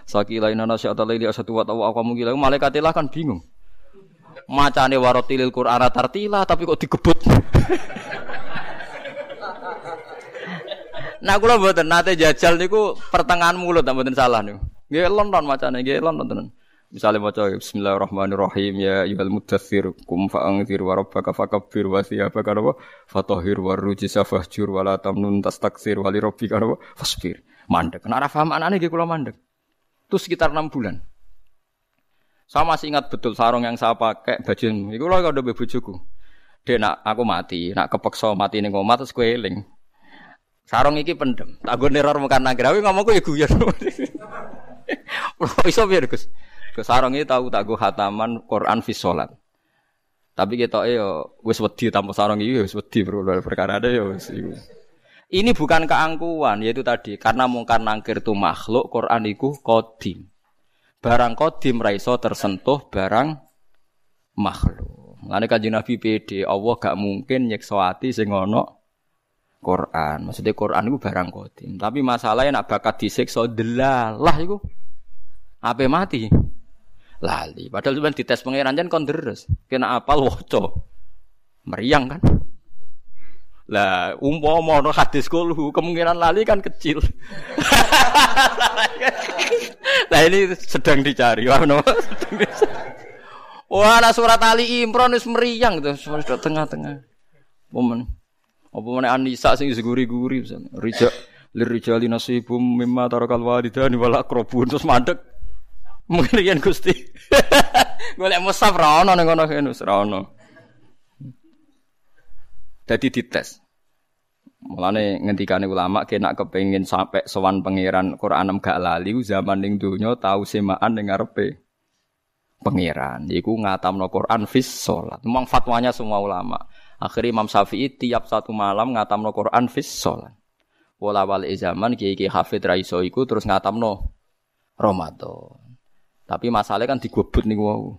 sakila inna nasyata laili asatu wa tawa kamu gila malaikatilah kan bingung macane waratil qur'ana tartila tapi kok digebut Nah kula mboten nate jajal niku pertengahan mulut mboten salah niku. Nggih London macane nggih London tenan. Misalnya mau coba Bismillahirrahmanirrahim ya yuhal mudathir kum fa'angthir wa rabbaka fakabbir wa thiyabaka wa fatahhir wa rujisa fahjur wa la tamnun tastaksir wa li rabbika. Mandek. Nek ora paham anane nggih kula mandek. Itu sekitar 6 bulan. Saya masih ingat betul sarung yang saya pakai baju itu loh kalau udah bojoku. Dia nak aku mati, nak kepeksa mati ning omah terus. Sarung iki pendem. Tak gue neror mekan nagrawi ngomongku ya guyon. Iso biar Gus? Ke sarung iki tahu tak gue hataman Quran fi. Tapi kita yo wis wedi tanpa sarung iki wis wedi perkara ada wis Ini bukan keangkuhan, yaitu tadi karena mungkar nangkir itu makhluk, Quran itu kodim. Barang kodim raiso tersentuh barang makhluk. Mulane kanjeng Nabi PD, Allah gak mungkin nyiksa ati sing ana Quran. Maksudnya Quran itu barang kodim. Tapi masalahnya nak bakat disiksa delalah iku. Apa mati? Lali. Padahal cuma dites pangeran jan kon deres. Kena apal waca. Meriang kan? Lah, umpama ono hadis kulhu, kemungkinan lali kan kecil. nah ini sedang dicari. Wah, nah surat Ali Imran wis meriang gitu, tengah-tengah. Momen. Apa mana Anisa sing guri-guri misalnya. Rija lirijali nasibum mimma tarakal walidani wal aqrabun terus mandek. Mungkin riyen Gusti. Golek musaf ra ono kene ra ono. Dadi dites. Mulane ngendikane ulama kena kepengin sampai sowan pangeran Quran gak lali zaman ning donya tau semaan ning ngarepe pangeran. Iku ngatamno Quran fis salat. Memang fatwanya semua ulama. Akhirnya Imam Syafi'i tiap satu malam ngatamno Quran fis sholat. Wala wal zaman kiai kiai hafid raiso iku terus ngatamno Ramadan. Tapi masalahnya kan digubut nih wow.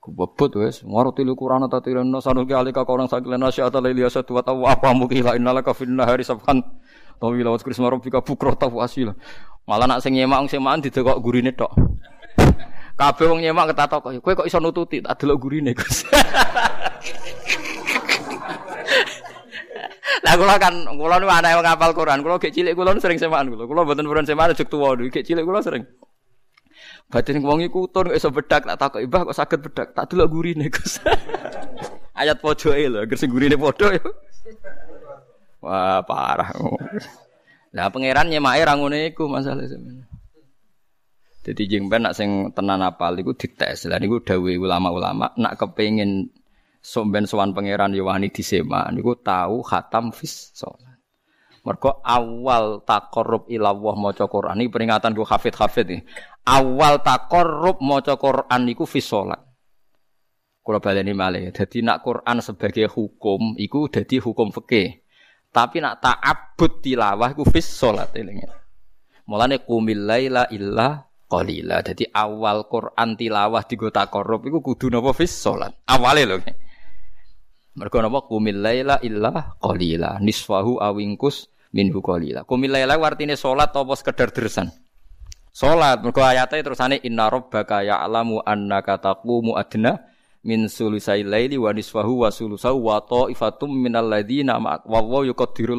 Kubebut wes, ngerti lu Quran atau tidak? No sanul ke alika kau orang sakit lenasi atau lelia satu atau apa mungkin lain nala kafir nahari sabkan. Tapi lewat Krismarobika bukrota puasila. Malah nak sing nyemak sing mangan didekok gurine tok. Kabeh wong nyemak ketatok kowe kok iso nututi tak delok gurine Gus. Lah kula kan kula nu ana wong ngapal Quran, kula gek cilik kula sering semaan kula. Kula mboten purun semaan juk tuwa gek cilik kula sering. Batin wong iku utun kok iso bedak tak takoki, "Mbah kok saged bedak?" Tak delok gurine, Gus. Ayat pojoke lho, agar sing gurine padha ya. Wah, parah. Lah pangeran nyemake ra ngene iku masalah sebenarnya. Jadi jengben nak sing tenan apal iku dites. Lah niku dawuhe ulama-ulama nak kepengin somben sowan pangeran Yohani disema niku tahu khatam fis sholat. Mergo awal takorup ilawah maca Quran ini peringatan ku hafid-hafid nih. Awal takorup maca Quran niku fi salat. Kula baleni malih. Dadi nak Quran sebagai hukum iku dadi hukum fikih. Tapi nak ta'abbud tilawah iku fi salat elinge. Mulane qumil laila illa qalila. Dadi awal Quran tilawah digo takorup iku kudu napa fi salat. Awale lho. Mergo napa qumil laila illa qalila nisfahu awingkus minhu qalila. Qumil laila artine salat apa sekedar dersan. Salat mergo ayate terusane inna rabbaka ya'lamu annaka taqumu adna min sulusai laili wa nisfahu wa sulusau wa ta'ifatum minal ladzina wa wa yuqaddiru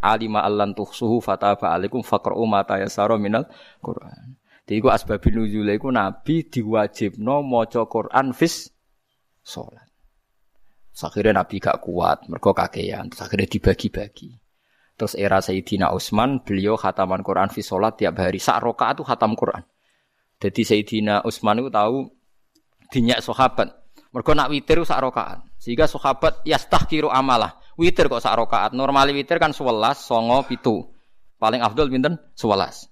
alima allan tuhsuhu fataba alaikum faqra'u ma tayassara minal Qur'an. Jadi iku asbabun nuzul iku nabi diwajibno maca Quran fis salat. Akhirnya Nabi gak kuat, mereka kakean. Terus akhirnya dibagi-bagi. Terus era Sayyidina Utsman, beliau khataman Quran fi sholat tiap hari. Sak rokaat itu khatam Quran. Jadi Sayyidina Utsman itu tahu dinyak sahabat. Mereka nak witir sak rokaat. Sehingga sahabat yastahkiru amalah. Witir kok sak rokaat. Normali witir kan sewelas, songo, pitu. Paling afdol pinten? Sewelas.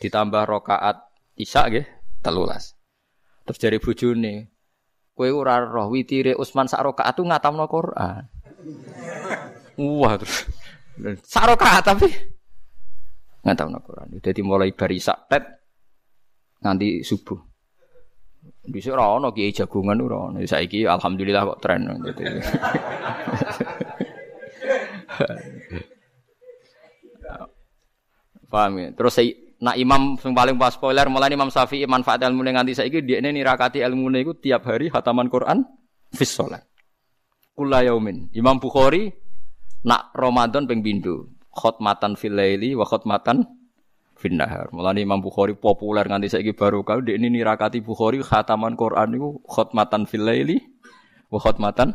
Ditambah rokaat isya gitu, telulas. Terus dari bujune, Kowe ora roh witire Utsman sak rakaat tu ngatamno Quran. Wah terus sak rakaat tapi ngatamno Quran. Jadi mulai sak tet nganti subuh. Bisa ora ono kiai jagungan ora ono. Saiki alhamdulillah kok tren. Paham ya? Terus saya Nak imam yang paling pas spoiler mulai Imam Syafi'i manfaat ilmu nganti saiki dia ini nirakati ilmu iku tiap hari hataman Quran fis salat. Kula yaumin. Imam Bukhari nak Ramadan ping bindu khotmatan fil laili wa khotmatan fin nahar. Mulane Imam Bukhari populer nganti saiki baru kau dia ini nirakati Bukhari hataman Quran iku khotmatan fil laili wa khotmatan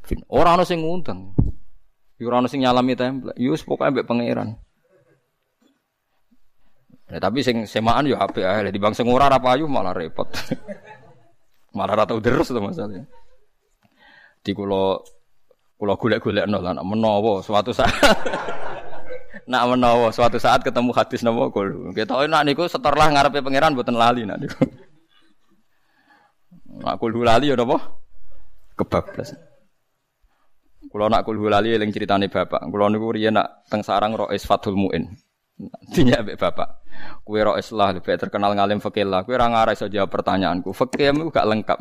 fin. Ora ana sing ngundang. Ora ana sing nyalami template. Yus pokoke mbek pangeran. Ya, tapi sing semaan yo apik ae. Di bang sing ora ra payu malah repot. malah ra tau deres to masalahnya. Di kula kula golek-golekno lah nak menawa suatu saat nak menawa suatu saat ketemu hadis napa kul. Kita nak niku setorlah ngarepe pangeran mboten lali nak niku. Nak kul lali ya napa? Kebablas. Kulo nak kul lali eling critane bapak. Kulo niku riyen nak teng sarang Rois Fathul Muin. Dinya mbek bapak. Kue ro islah lebih terkenal ngalim fakih lah. Kue orang iso jawab pertanyaanku. Fakih itu gak lengkap.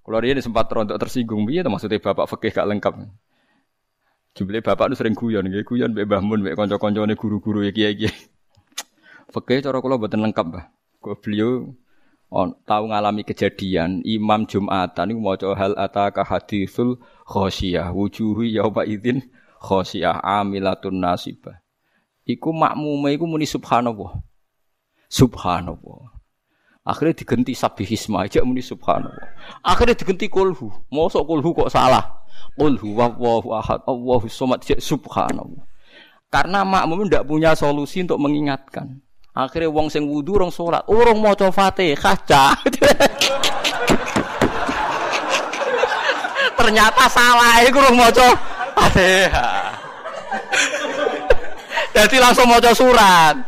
Kalau dia sempat rontok tersinggung, biar maksudnya bapak fakih gak lengkap. Jumlah bapak itu sering guyon, gitu guyon mbek Mbah Mun, mbek kanca-kancane guru-guru iki-iki. Fakih cara kula mboten lengkap, Mbah. Kok beliau on, tahu ngalami kejadian Imam Jumatan niku maca hal ataka hadithul khosyah wujuhu yauma idzin khosyah amilatun nasibah iku makmume iku muni subhanallah. Subhanallah. Akhirnya diganti sabihisma aja muni subhanallah. Akhirnya diganti kulhu. Mosok kulhu kok salah. Kulhu wallahu ahad. Allahu somad subhanallah. Karena makmum tidak punya solusi untuk mengingatkan. Akhirnya wong sing wudu rong salat, urung maca Fatihah. Ternyata salah iku urung maca Fatihah. Jadi langsung mau surat.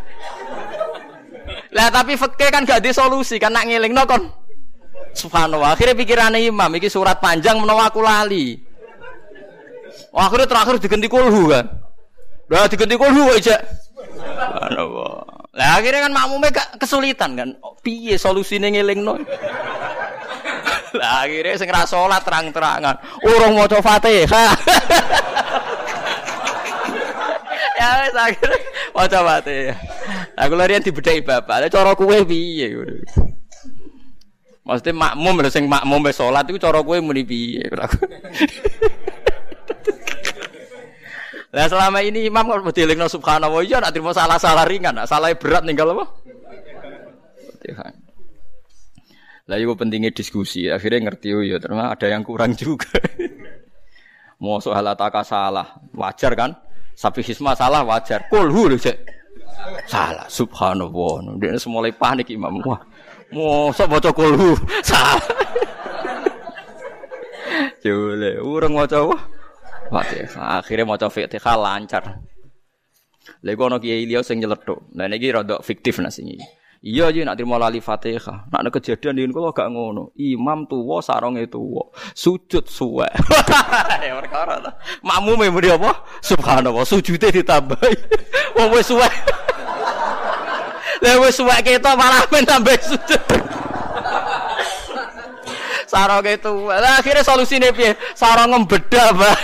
Lah tapi fakih kan gak di solusi kan nak ngiling no kon. Subhanallah. Akhirnya pikirannya imam iki surat panjang menawa aku lali. Oh, akhirnya terakhir diganti kulhu kan. Lah diganti kulhu aja. Subhanallah. Lah akhirnya kan makmumnya gak kesulitan kan. Oh, piye solusine ngelingno? Lah akhirnya sing ra salat terang-terangan. Urung maca Fatihah. ya wis akhire maca mate. Aku larian dibedheki bapak. Lah cara kowe piye Maksudnya makmum lho sing makmum wis salat iku cara kowe muni piye? Lah selama ini imam kok dilingno subhanallah ya nak terima salah-salah ringan, nak salah berat ninggal apa? Fatihah. Lah itu pentingnya diskusi. Akhirnya ngerti ya ternyata ada yang kurang juga. Mau soal ataka salah, wajar kan? Sapi hisma salah wajar. Kulhu lho cek. Salah. Subhanallah. Dia semulai panik imam. Wah. Mosok maca kulhu. Salah. Jule, urang maca wah. Fatihah. Akhirnya maca Fatihah lancar. Kono kiai liya sing nyeletuk. Lah niki rada fiktif nasi Iya aja nak terima lali Fatihah. Nak ada kejadian ini kalau gak ngono. Imam tua sarongnya tua. Sujud suwe. ya perkara ta. Makmum muni apa? Subhanallah, sujude ditambahi. Wong wis suwe. Wis suwe ketok malah men tambah sujud. Sarong itu, lah akhirnya solusinya piye? Sarong ngembeda, Mbak.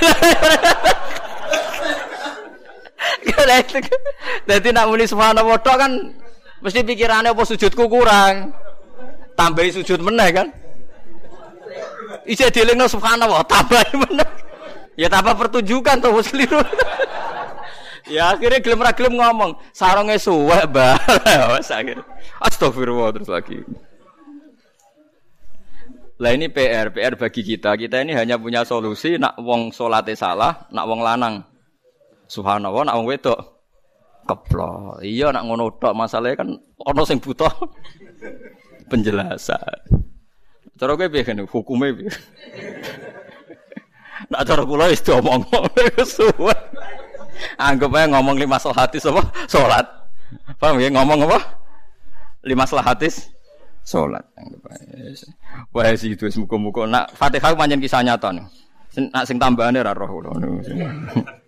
Jadi nak muni subhanallah kan Mesti pikirannya apa sujudku kurang. Tambahi sujud meneh kan. Ija dilingno subhanallah, tambahi meneh. Ya tambah pertunjukan tuh keliru. ya akhirnya gelem ra gelem ngomong, Mbah. Wes akhir. Astagfirullah terus lagi. Lah ini PR, PR bagi kita. Kita ini hanya punya solusi nak wong salate salah, nak wong lanang. Subhanallah, nak wong wedok keplok. Iya nak ngono tok masalahnya kan ono sing butuh penjelasan. Cara kowe piye kan hukume piye? Nak cara kula wis diomong suwe. Anggap aja ngomong lima hadis apa? Salat. Paham ya ngomong apa? Lima hadis aja. Wah sih itu muka-muka. Nak Fatihah pancen kisah nyata nih. Nak sing tambahane ra roh kula.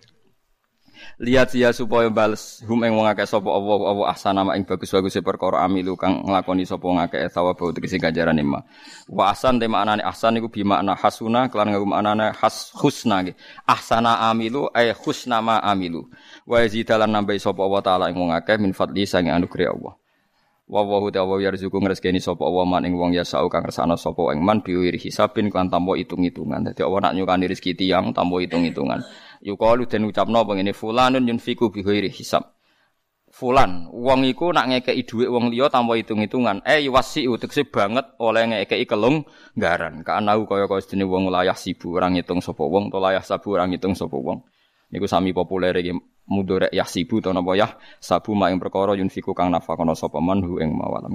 Lihat sia supaya bales. Hum ing wong akeh sapa Allah Allah ahsana ing bagus-bagus perkara amilu kang nglakoni sapa wong akeh thawaba tegese ganjaran ma. Wa ahsan te maknane ahsan iku bi makna hasuna kelan nganggo maknane has husna ge ahsana amilu ay husna ma amilu. Wa yazidalan nambahi sapa Allah taala ing wong akeh min fadli sange anugerah Allah wa wa hu ta'ala yarzuqu ngrezekeni sapa Allah man ing wong yasau kang kersane sapa ing man biwiri hisabin kan tanpa hitung-hitungan dadi Allah nak nyukani rezeki tiyang tanpa hitung-hitungan Yukalu den ucapno pengene fulanun yunfiku bi hisab. Fulan, wong iku nak ngekeki dhuwit wong liya tanpa hitung-hitungan. Eh wasi utekse banget oleh ngekeki kelung garan. Kaanau kaya-kaya sedene wong layah sibu orang ngitung sapa wong, to layah sabu orang ngitung sapa wong. Niku sami populer iki mudorek yahsibu to napa yah? Sabu ma ing perkara yunfiku kang nafakono sapa man hu ing mawalam